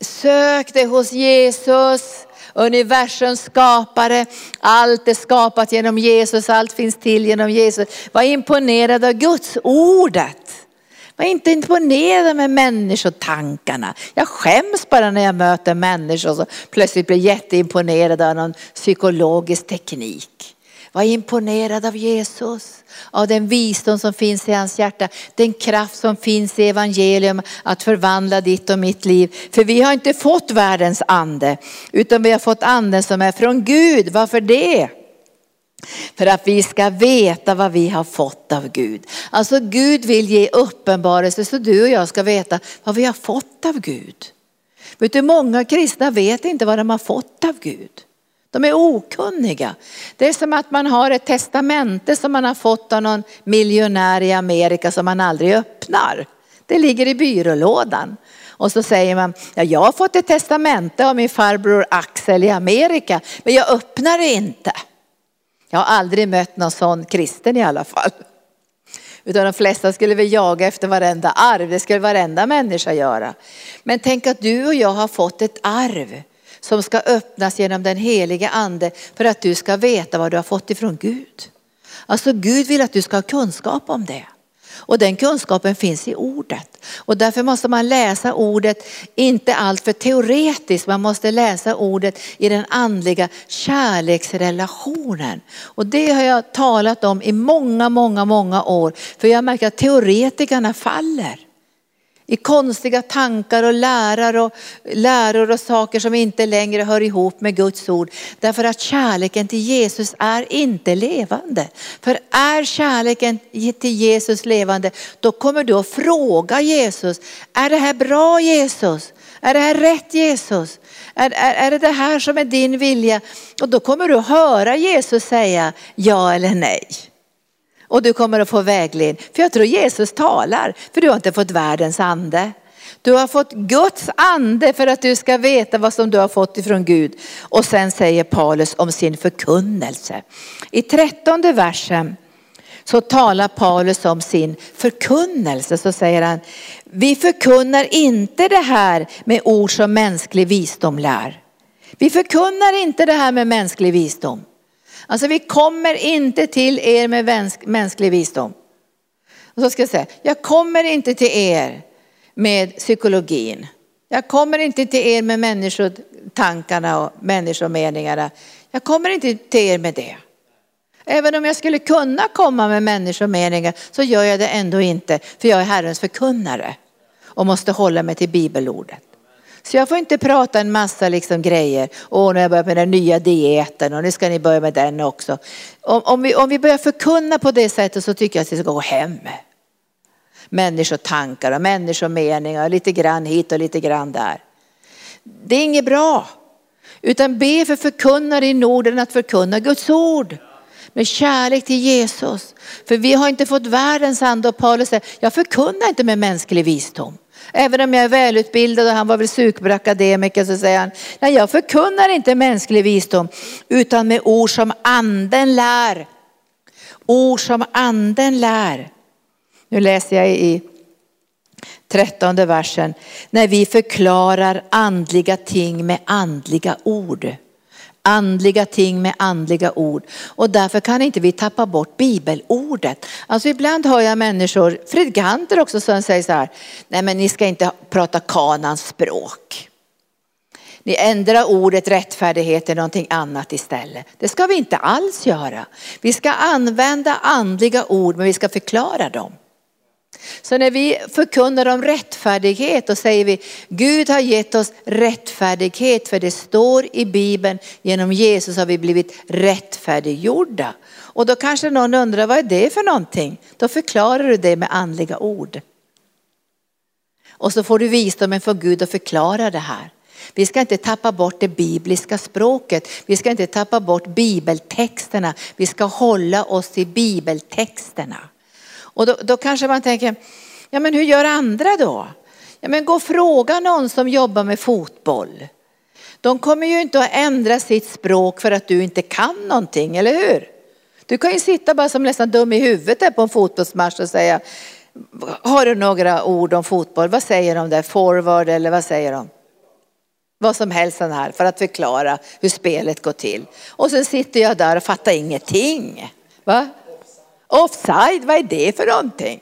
Sök det hos Jesus, universums skapare. Allt är skapat genom Jesus, allt finns till genom Jesus. Var imponerad av Guds ordet. Var inte imponerad med människotankarna. Jag skäms bara när jag möter människor som plötsligt blir jätteimponerade av någon psykologisk teknik. Var imponerad av Jesus, av den visdom som finns i hans hjärta, den kraft som finns i evangelium att förvandla ditt och mitt liv. För vi har inte fått världens ande, utan vi har fått anden som är från Gud. Varför det? För att vi ska veta vad vi har fått av Gud. Alltså Gud vill ge uppenbarelse så du och jag ska veta vad vi har fått av Gud. Vet du, många kristna vet inte vad de har fått av Gud. De är okunniga. Det är som att man har ett testamente som man har fått av någon miljonär i Amerika som man aldrig öppnar. Det ligger i byrålådan. Och så säger man, ja, jag har fått ett testamente av min farbror Axel i Amerika, men jag öppnar det inte. Jag har aldrig mött någon sån kristen i alla fall. Utan de flesta skulle väl jaga efter varenda arv, det skulle varenda människa göra. Men tänk att du och jag har fått ett arv som ska öppnas genom den helige ande för att du ska veta vad du har fått ifrån Gud. Alltså Gud vill att du ska ha kunskap om det. Och den kunskapen finns i ordet. Och därför måste man läsa ordet, inte allt för teoretiskt, man måste läsa ordet i den andliga kärleksrelationen. Och det har jag talat om i många, många, många år. För jag märker att teoretikerna faller i konstiga tankar och läror och, läror och saker som inte längre hör ihop med Guds ord. Därför att kärleken till Jesus är inte levande. För är kärleken till Jesus levande, då kommer du att fråga Jesus, är det här bra Jesus? Är det här rätt Jesus? Är, är, är det det här som är din vilja? Och då kommer du att höra Jesus säga ja eller nej. Och du kommer att få vägledning. För jag tror Jesus talar, för du har inte fått världens ande. Du har fått Guds ande för att du ska veta vad som du har fått ifrån Gud. Och sen säger Paulus om sin förkunnelse. I trettonde versen så talar Paulus om sin förkunnelse. Så säger han, vi förkunnar inte det här med ord som mänsklig visdom lär. Vi förkunnar inte det här med mänsklig visdom. Alltså vi kommer inte till er med mänsklig visdom. Och så ska jag säga, jag kommer inte till er med psykologin. Jag kommer inte till er med människotankarna och människomeningarna. Jag kommer inte till er med det. Även om jag skulle kunna komma med människomeningar så gör jag det ändå inte för jag är Herrens förkunnare och måste hålla mig till bibelordet. Så jag får inte prata en massa liksom grejer. Åh, nu har jag börjat med den nya dieten och nu ska ni börja med den också. Om, om, vi, om vi börjar förkunna på det sättet så tycker jag att vi ska gå hem. Människotankar och människomeningar, lite grann hit och lite grann där. Det är inget bra. Utan be för förkunnare i Norden att förkunna Guds ord med kärlek till Jesus. För vi har inte fått världens ande och Paulus säger, jag förkunnar inte med mänsklig visdom. Även om jag är välutbildad och han var väl superakademiker så säger han, nej jag förkunnar inte mänsklig visdom utan med ord som anden lär. Ord som anden lär. Nu läser jag i trettonde versen. När vi förklarar andliga ting med andliga ord andliga ting med andliga ord. Och därför kan inte vi tappa bort bibelordet. Alltså ibland hör jag människor, predikanter också som säger så här, nej men ni ska inte prata kanans språk. Ni ändrar ordet rättfärdighet till någonting annat istället. Det ska vi inte alls göra. Vi ska använda andliga ord men vi ska förklara dem. Så när vi förkunnar om rättfärdighet och säger vi Gud har gett oss rättfärdighet för det står i Bibeln genom Jesus har vi blivit rättfärdiggjorda. Och då kanske någon undrar vad är det för någonting? Då förklarar du det med andliga ord. Och så får du visdomen från Gud att förklara det här. Vi ska inte tappa bort det bibliska språket. Vi ska inte tappa bort bibeltexterna. Vi ska hålla oss till bibeltexterna. Och då, då kanske man tänker, ja men hur gör andra då? Ja men gå och fråga någon som jobbar med fotboll. De kommer ju inte att ändra sitt språk för att du inte kan någonting, eller hur? Du kan ju sitta bara som nästan dum i huvudet där på en fotbollsmatch och säga, har du några ord om fotboll? Vad säger de där? Forward eller vad säger de? Vad som helst här för att förklara hur spelet går till. Och sen sitter jag där och fattar ingenting. Va? Offside, vad är det för någonting?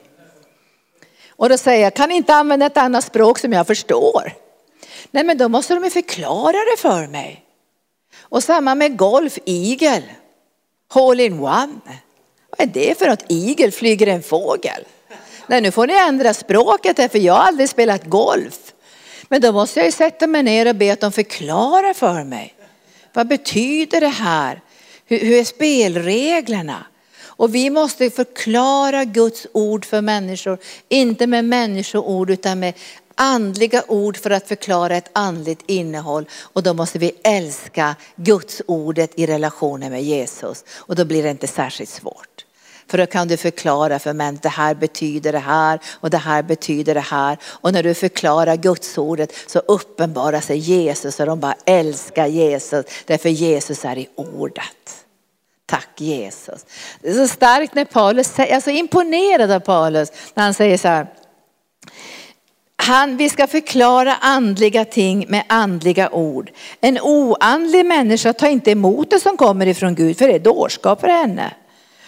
Och då säger jag, kan inte använda ett annat språk som jag förstår. Nej men då måste de ju förklara det för mig. Och samma med golf, igel, hole in one. Vad är det för något? Igel, flyger en fågel? Nej nu får ni ändra språket här för jag har aldrig spelat golf. Men då måste jag ju sätta mig ner och be att de förklarar för mig. Vad betyder det här? Hur, hur är spelreglerna? Och vi måste förklara Guds ord för människor, inte med människoord utan med andliga ord för att förklara ett andligt innehåll. Och då måste vi älska Guds ordet i relationen med Jesus. Och då blir det inte särskilt svårt. För då kan du förklara för människor, det här betyder det här och det här betyder det här. Och när du förklarar Guds ordet så uppenbarar sig Jesus och de bara älskar Jesus. Därför Jesus är i ordet. Tack Jesus. Det är så starkt när Paulus säger, jag är så imponerad av Paulus när han säger så här. Han, vi ska förklara andliga ting med andliga ord. En oandlig människa tar inte emot det som kommer ifrån Gud för det är dårskap för henne.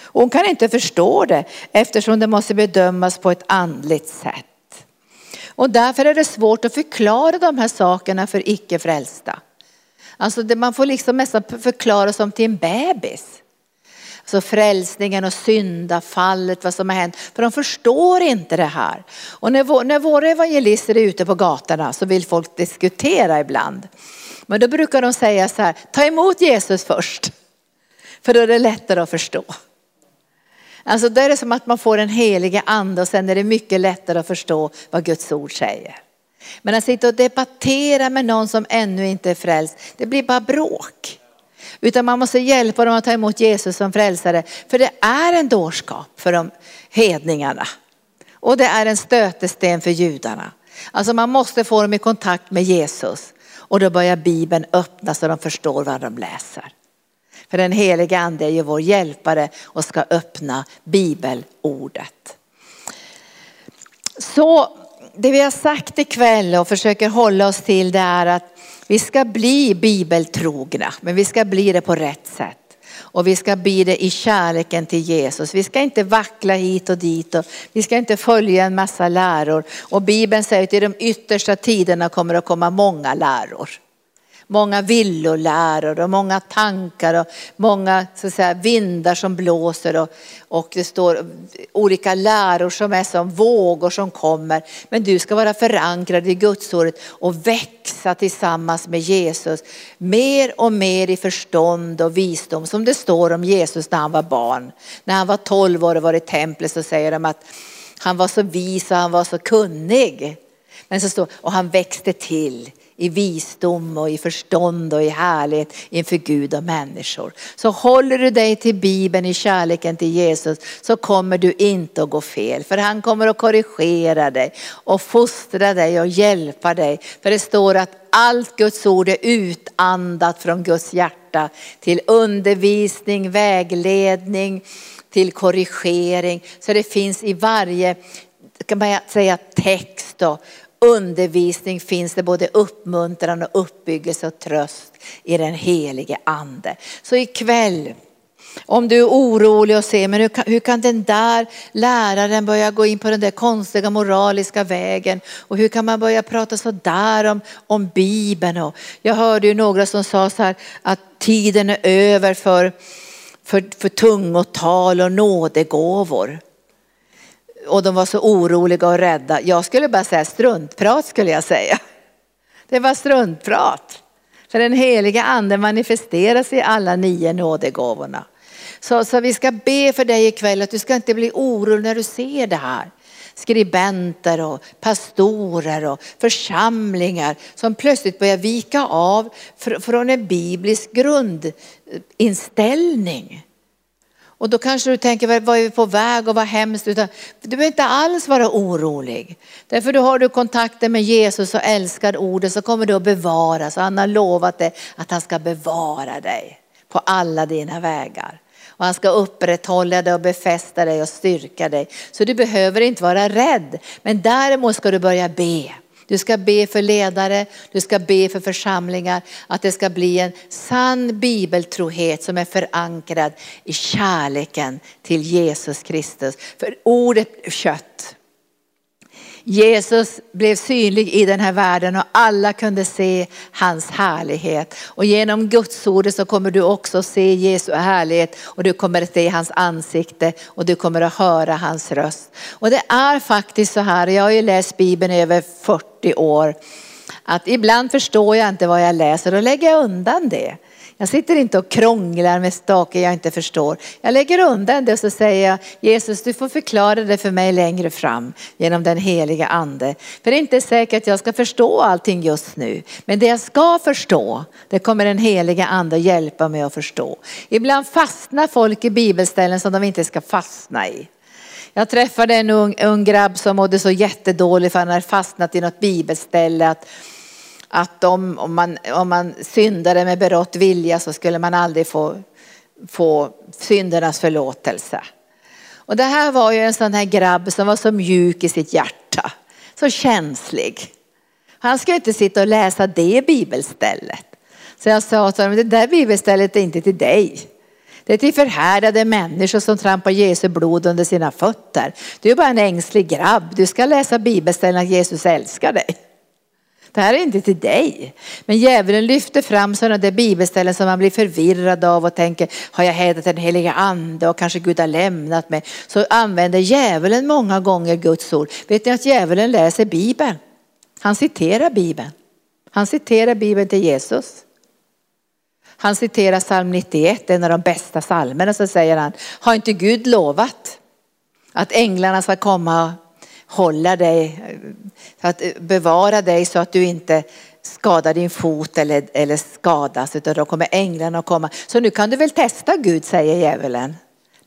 Hon kan inte förstå det eftersom det måste bedömas på ett andligt sätt. Och därför är det svårt att förklara de här sakerna för icke frälsta. Alltså det, man får liksom nästan förklara som till en bebis. Så frälsningen och syndafallet, vad som har hänt. För de förstår inte det här. Och när, vår, när våra evangelister är ute på gatorna så vill folk diskutera ibland. Men då brukar de säga så här, ta emot Jesus först. För då är det lättare att förstå. Alltså då är det som att man får en helige ande och sen är det mycket lättare att förstå vad Guds ord säger. Men att sitta och debattera med någon som ännu inte är frälst, det blir bara bråk. Utan man måste hjälpa dem att ta emot Jesus som frälsare. För det är en dårskap för de hedningarna. Och det är en stötesten för judarna. Alltså man måste få dem i kontakt med Jesus. Och då börjar Bibeln öppna så de förstår vad de läser. För den heliga ande är ju vår hjälpare och ska öppna bibelordet. Så det vi har sagt ikväll och försöker hålla oss till det är att vi ska bli bibeltrogna, men vi ska bli det på rätt sätt. Och vi ska bli det i kärleken till Jesus. Vi ska inte vackla hit och dit och vi ska inte följa en massa läror. Och Bibeln säger att i de yttersta tiderna kommer det att komma många läror många villoläror och många tankar och många så att säga, vindar som blåser och, och det står olika läror som är som vågor som kommer. Men du ska vara förankrad i Gudsordet och växa tillsammans med Jesus. Mer och mer i förstånd och visdom som det står om Jesus när han var barn. När han var 12 år och var i templet så säger de att han var så vis och han var så kunnig. Men så står, och han växte till i visdom och i förstånd och i härlighet inför Gud och människor. Så håller du dig till Bibeln i kärleken till Jesus så kommer du inte att gå fel. För han kommer att korrigera dig och fostra dig och hjälpa dig. För det står att allt Guds ord är utandat från Guds hjärta till undervisning, vägledning, till korrigering. Så det finns i varje kan man säga text och undervisning finns det både uppmuntran och uppbyggelse och tröst i den helige ande. Så ikväll, om du är orolig och ser, men hur kan, hur kan den där läraren börja gå in på den där konstiga moraliska vägen? Och hur kan man börja prata så där om, om Bibeln? Och jag hörde ju några som sa så här att tiden är över för, för, för tungotal och nådegåvor och de var så oroliga och rädda. Jag skulle bara säga struntprat skulle jag säga. Det var struntprat. För den heliga anden manifesteras i alla nio nådegåvorna. Så, så vi ska be för dig ikväll att du ska inte bli orolig när du ser det här. Skribenter och pastorer och församlingar som plötsligt börjar vika av från en biblisk grundinställning. Och då kanske du tänker, vad är vi på väg och vad hemskt. Utan, du behöver inte alls vara orolig. Därför då har du kontakten med Jesus och älskar ordet så kommer du att bevaras. Och han har lovat dig att han ska bevara dig på alla dina vägar. Och han ska upprätthålla dig och befästa dig och styrka dig. Så du behöver inte vara rädd. Men däremot ska du börja be. Du ska be för ledare, du ska be för församlingar, att det ska bli en sann bibeltrohet som är förankrad i kärleken till Jesus Kristus. För ordet kött. Jesus blev synlig i den här världen och alla kunde se hans härlighet. Och genom Guds ordet så kommer du också se Jesu härlighet och du kommer att se hans ansikte och du kommer att höra hans röst. Och det är faktiskt så här, jag har ju läst Bibeln i över 40 år, att ibland förstår jag inte vad jag läser och lägger jag undan det. Jag sitter inte och krånglar med saker jag inte förstår. Jag lägger undan det och så säger jag Jesus du får förklara det för mig längre fram genom den heliga ande. För det är inte säkert att jag ska förstå allting just nu. Men det jag ska förstå det kommer den heliga ande hjälpa mig att förstå. Ibland fastnar folk i bibelställen som de inte ska fastna i. Jag träffade en ung, ung grabb som mådde så jättedåligt för han hade fastnat i något bibelställe. Att att om, om, man, om man syndade med berått vilja så skulle man aldrig få, få syndernas förlåtelse. Och det här var ju en sån här grabb som var så mjuk i sitt hjärta, så känslig. Han skulle inte sitta och läsa det bibelstället. Så jag sa till honom, det där bibelstället är inte till dig. Det är till förhärdade människor som trampar Jesu blod under sina fötter. Du är bara en ängslig grabb, du ska läsa bibelställen att Jesus älskar dig. Det här är inte till dig. Men djävulen lyfter fram sådana där bibelställen som man blir förvirrad av och tänker, har jag hädat den heliga ande och kanske Gud har lämnat mig. Så använder djävulen många gånger Guds ord. Vet ni att djävulen läser Bibeln? Han citerar Bibeln. Han citerar Bibeln till Jesus. Han citerar psalm 91, en av de bästa psalmerna, så säger han, har inte Gud lovat att änglarna ska komma hålla dig, att bevara dig så att du inte skadar din fot eller, eller skadas utan då kommer änglarna att komma. Så nu kan du väl testa Gud säger djävulen.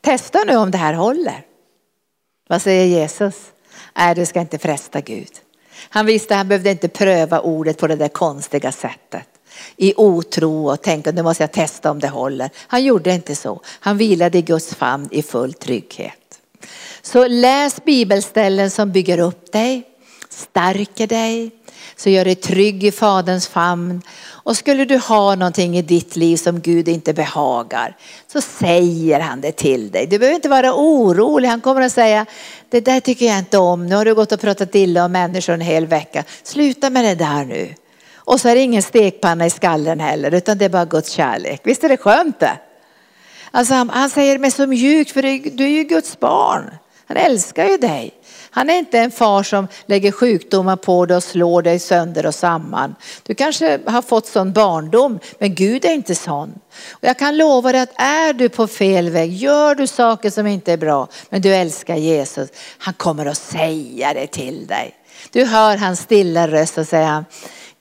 Testa nu om det här håller. Vad säger Jesus? Nej, du ska inte fresta Gud. Han visste att han behövde inte pröva ordet på det där konstiga sättet. I otro och tänkte nu måste jag testa om det håller. Han gjorde inte så. Han vilade i Guds famn i full trygghet. Så läs bibelställen som bygger upp dig, stärker dig, så gör dig trygg i Faderns famn. Och skulle du ha någonting i ditt liv som Gud inte behagar så säger han det till dig. Du behöver inte vara orolig. Han kommer att säga det där tycker jag inte om. Nu har du gått och pratat illa om människor en hel vecka. Sluta med det där nu. Och så är det ingen stekpanna i skallen heller utan det är bara Guds kärlek. Visst är det skönt det? Alltså han, han säger det med så mjukt för du är ju Guds barn. Han älskar ju dig. Han är inte en far som lägger sjukdomar på dig och slår dig sönder och samman. Du kanske har fått sån barndom, men Gud är inte sån. Och jag kan lova dig att är du på fel väg, gör du saker som inte är bra, men du älskar Jesus, han kommer att säga det till dig. Du hör hans stilla röst och säger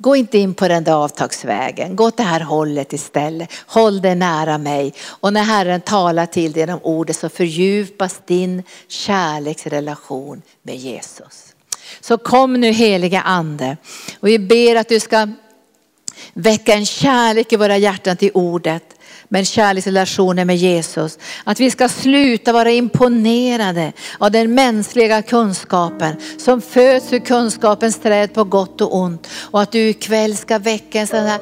Gå inte in på den där avtagsvägen. Gå åt det här hållet istället. Håll dig nära mig. Och när Herren talar till dig genom ordet så fördjupas din kärleksrelation med Jesus. Så kom nu heliga ande och vi ber att du ska väcka en kärlek i våra hjärtan till ordet med kärleksrelationen med Jesus. Att vi ska sluta vara imponerade av den mänskliga kunskapen som föds ur kunskapens träd på gott och ont. Och att du ikväll ska väcka en sån här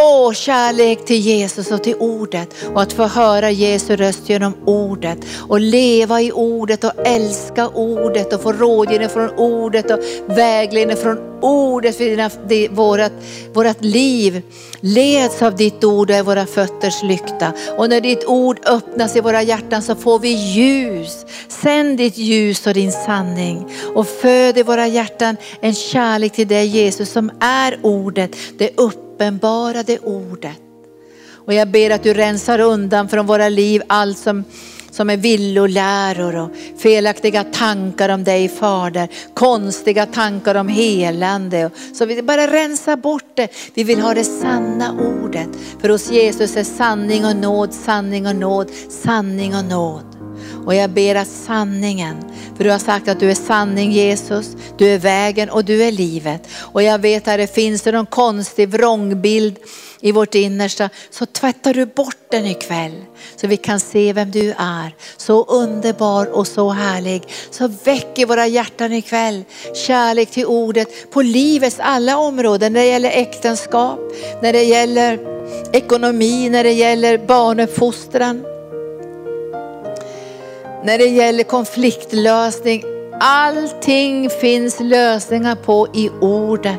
Åh, kärlek till Jesus och till ordet och att få höra Jesu röst genom ordet och leva i ordet och älska ordet och få rådgivning från ordet och vägledning från ordet för dina, det, vårat, vårat liv leds av ditt ord och är våra fötters lykta. Och när ditt ord öppnas i våra hjärtan så får vi ljus. Sänd ditt ljus och din sanning och föd i våra hjärtan en kärlek till dig Jesus som är ordet, det uppenbarade ordet. Och jag ber att du rensar undan från våra liv allt som som är villoläror och felaktiga tankar om dig Fader. Konstiga tankar om helande. Så vi bara rensa bort det. Vi vill ha det sanna ordet. För hos Jesus är sanning och nåd, sanning och nåd, sanning och nåd. Och jag ber att sanningen, för du har sagt att du är sanning Jesus, du är vägen och du är livet. Och jag vet att det finns någon konstig vrångbild i vårt innersta så tvättar du bort den ikväll så vi kan se vem du är. Så underbar och så härlig. Så väck i våra hjärtan ikväll kärlek till ordet på livets alla områden. När det gäller äktenskap, när det gäller ekonomi, när det gäller barnuppfostran. När det gäller konfliktlösning. Allting finns lösningar på i ordet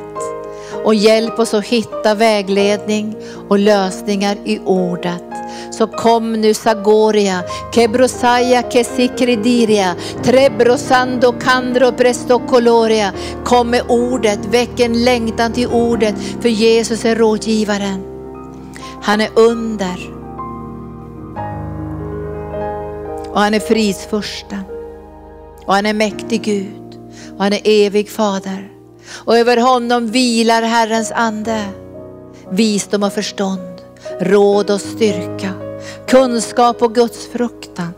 och hjälp oss att hitta vägledning och lösningar i ordet. Så kom nu Sagoria, Kebrosaya Kesikridiria, Trebrosando Kandro Prestokoloria. Kom med ordet, väck en längtan till ordet för Jesus är rådgivaren. Han är under. Och han är fridsfursten. Och han är mäktig Gud. Och han är evig fader. Och över honom vilar Herrens ande. Visdom och förstånd, råd och styrka, kunskap och Guds fruktan.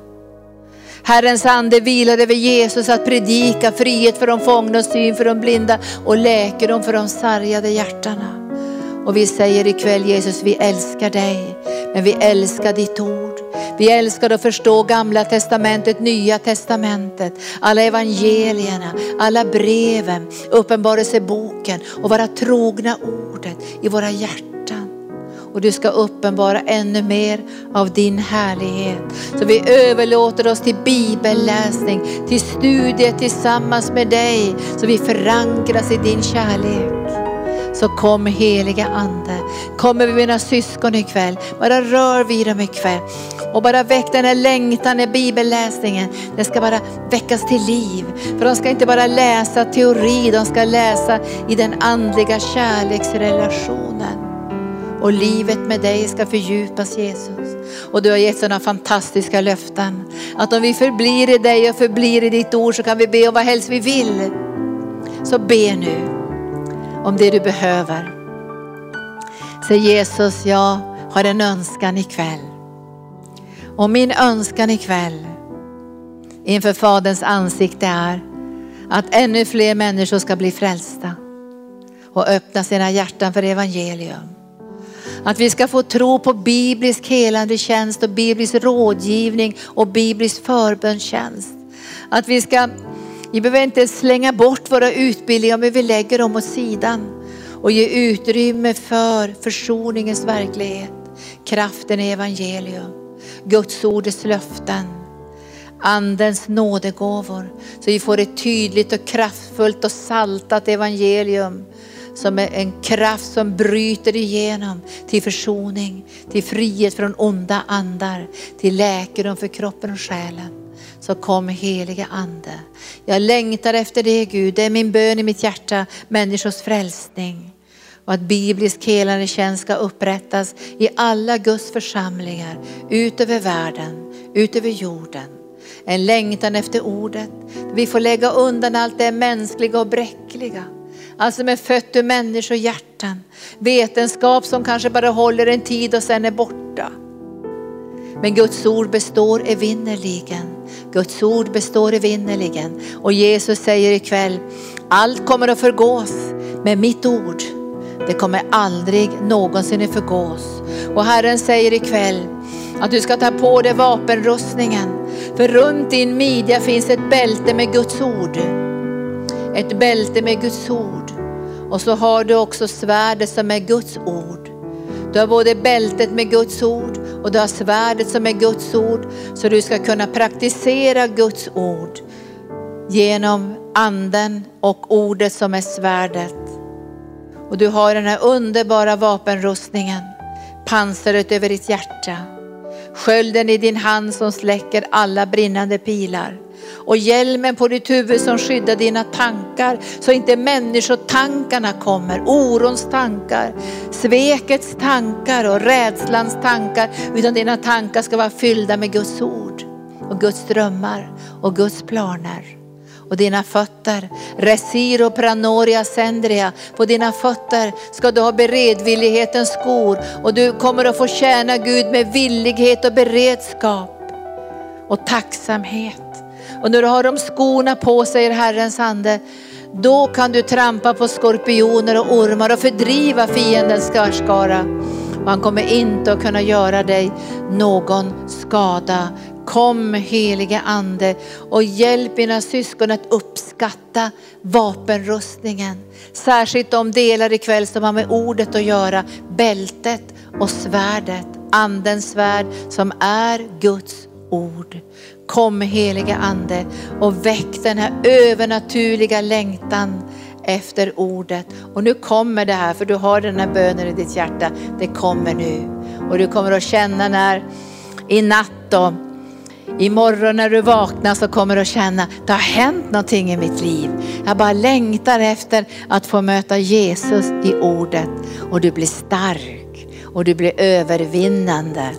Herrens ande vilar över Jesus att predika frihet för de fångna och syn för de blinda och läkedom för de sargade hjärtana. Och vi säger ikväll Jesus, vi älskar dig, men vi älskar ditt ord. Vi älskar att förstå gamla testamentet, nya testamentet, alla evangelierna, alla breven, uppenbarelseboken och vara trogna ordet i våra hjärtan. Och du ska uppenbara ännu mer av din härlighet. Så vi överlåter oss till bibelläsning, till studier tillsammans med dig. Så vi förankras i din kärlek. Så kom heliga ande. Kommer vi mina syskon ikväll, bara rör vid dem ikväll. Och bara väck den här längtan i bibelläsningen. Den ska bara väckas till liv. För de ska inte bara läsa teori, de ska läsa i den andliga kärleksrelationen. Och livet med dig ska fördjupas Jesus. Och du har gett sådana fantastiska löften. Att om vi förblir i dig och förblir i ditt ord så kan vi be om vad helst vi vill. Så be nu om det du behöver. Säg Jesus, jag har en önskan ikväll. Och min önskan ikväll inför Faderns ansikte är Att ännu fler människor ska bli frälsta och öppna sina hjärtan för evangelium. Att vi ska få tro på biblisk helande tjänst och biblisk rådgivning och biblisk förbönstjänst. Att vi ska, vi behöver inte slänga bort våra utbildningar men vi lägger dem åt sidan och ge utrymme för försoningens verklighet, kraften i evangelium, Guds ordets löften, andens nådegåvor. Så vi får ett tydligt och kraftfullt och saltat evangelium som är en kraft som bryter igenom till försoning, till frihet från onda andar, till läkedom för kroppen och själen. Så kom helige ande. Jag längtar efter det Gud, det är min bön i mitt hjärta, människors frälsning. Och att biblisk helande tjänst ska upprättas i alla Guds församlingar, ut över världen, ut över jorden. En längtan efter ordet. Vi får lägga undan allt det mänskliga och bräckliga Alltså med fött ur människohjärtan. Vetenskap som kanske bara håller en tid och sen är borta. Men Guds ord består evinnerligen. Guds ord består evinnerligen. Och Jesus säger ikväll, allt kommer att förgås, men mitt ord, det kommer aldrig någonsin att förgås. Och Herren säger ikväll att du ska ta på dig vapenrustningen. För runt din midja finns ett bälte med Guds ord. Ett bälte med Guds ord. Och så har du också svärdet som är Guds ord. Du har både bältet med Guds ord och du har svärdet som är Guds ord. Så du ska kunna praktisera Guds ord genom anden och ordet som är svärdet. Och du har den här underbara vapenrustningen, pansaret över ditt hjärta. Skölden i din hand som släcker alla brinnande pilar och hjälmen på ditt huvud som skyddar dina tankar så inte människotankarna kommer, orons tankar, svekets tankar och rädslans tankar utan dina tankar ska vara fyllda med Guds ord och Guds drömmar och Guds planer. Och dina fötter, resiro pranoria sendria, på dina fötter ska du ha beredvillighetens skor och du kommer att få tjäna Gud med villighet och beredskap och tacksamhet. Och när du har de skorna på säger Herrens ande, då kan du trampa på skorpioner och ormar och fördriva fiendens skara. Och han kommer inte att kunna göra dig någon skada. Kom helige ande och hjälp mina syskon att uppskatta vapenrustningen. Särskilt de delar ikväll som har med ordet att göra, bältet och svärdet. Andens svärd som är Guds ord. Kom helige ande och väck den här övernaturliga längtan efter ordet. Och nu kommer det här, för du har den här bönen i ditt hjärta. Det kommer nu. Och du kommer att känna när i natt då, imorgon när du vaknar så kommer du att känna, det har hänt någonting i mitt liv. Jag bara längtar efter att få möta Jesus i ordet. Och du blir stark och du blir övervinnande.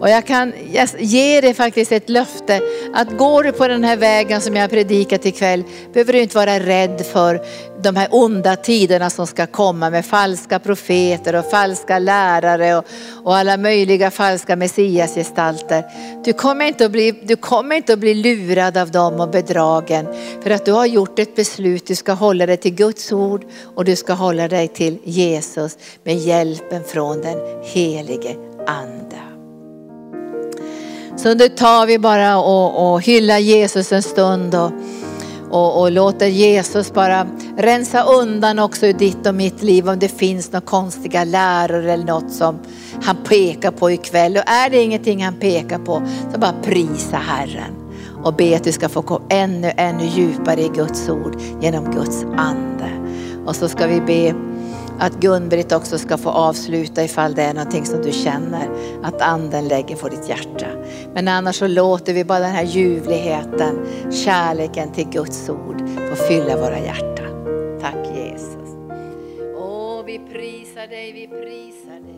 Och jag kan ge dig faktiskt ett löfte att går du på den här vägen som jag har predikat ikväll behöver du inte vara rädd för de här onda tiderna som ska komma med falska profeter och falska lärare och, och alla möjliga falska messiasgestalter. Du kommer, inte att bli, du kommer inte att bli lurad av dem och bedragen för att du har gjort ett beslut. Du ska hålla dig till Guds ord och du ska hålla dig till Jesus med hjälpen från den helige Ande. Så nu tar vi bara och, och hyllar Jesus en stund och, och, och, låter Jesus bara rensa undan också i ditt och mitt liv om det finns några konstiga läror eller något som han pekar på ikväll. Och är det ingenting han pekar på så bara prisa Herren och be att du ska få gå ännu, ännu djupare i Guds ord genom Guds ande. Och så ska vi be att Gun-Britt också ska få avsluta ifall det är någonting som du känner att anden lägger på ditt hjärta. Men annars så låter vi bara den här ljuvligheten, kärleken till Guds ord få fylla våra hjärtan. Tack Jesus. Åh, vi prisar dig, vi prisar dig.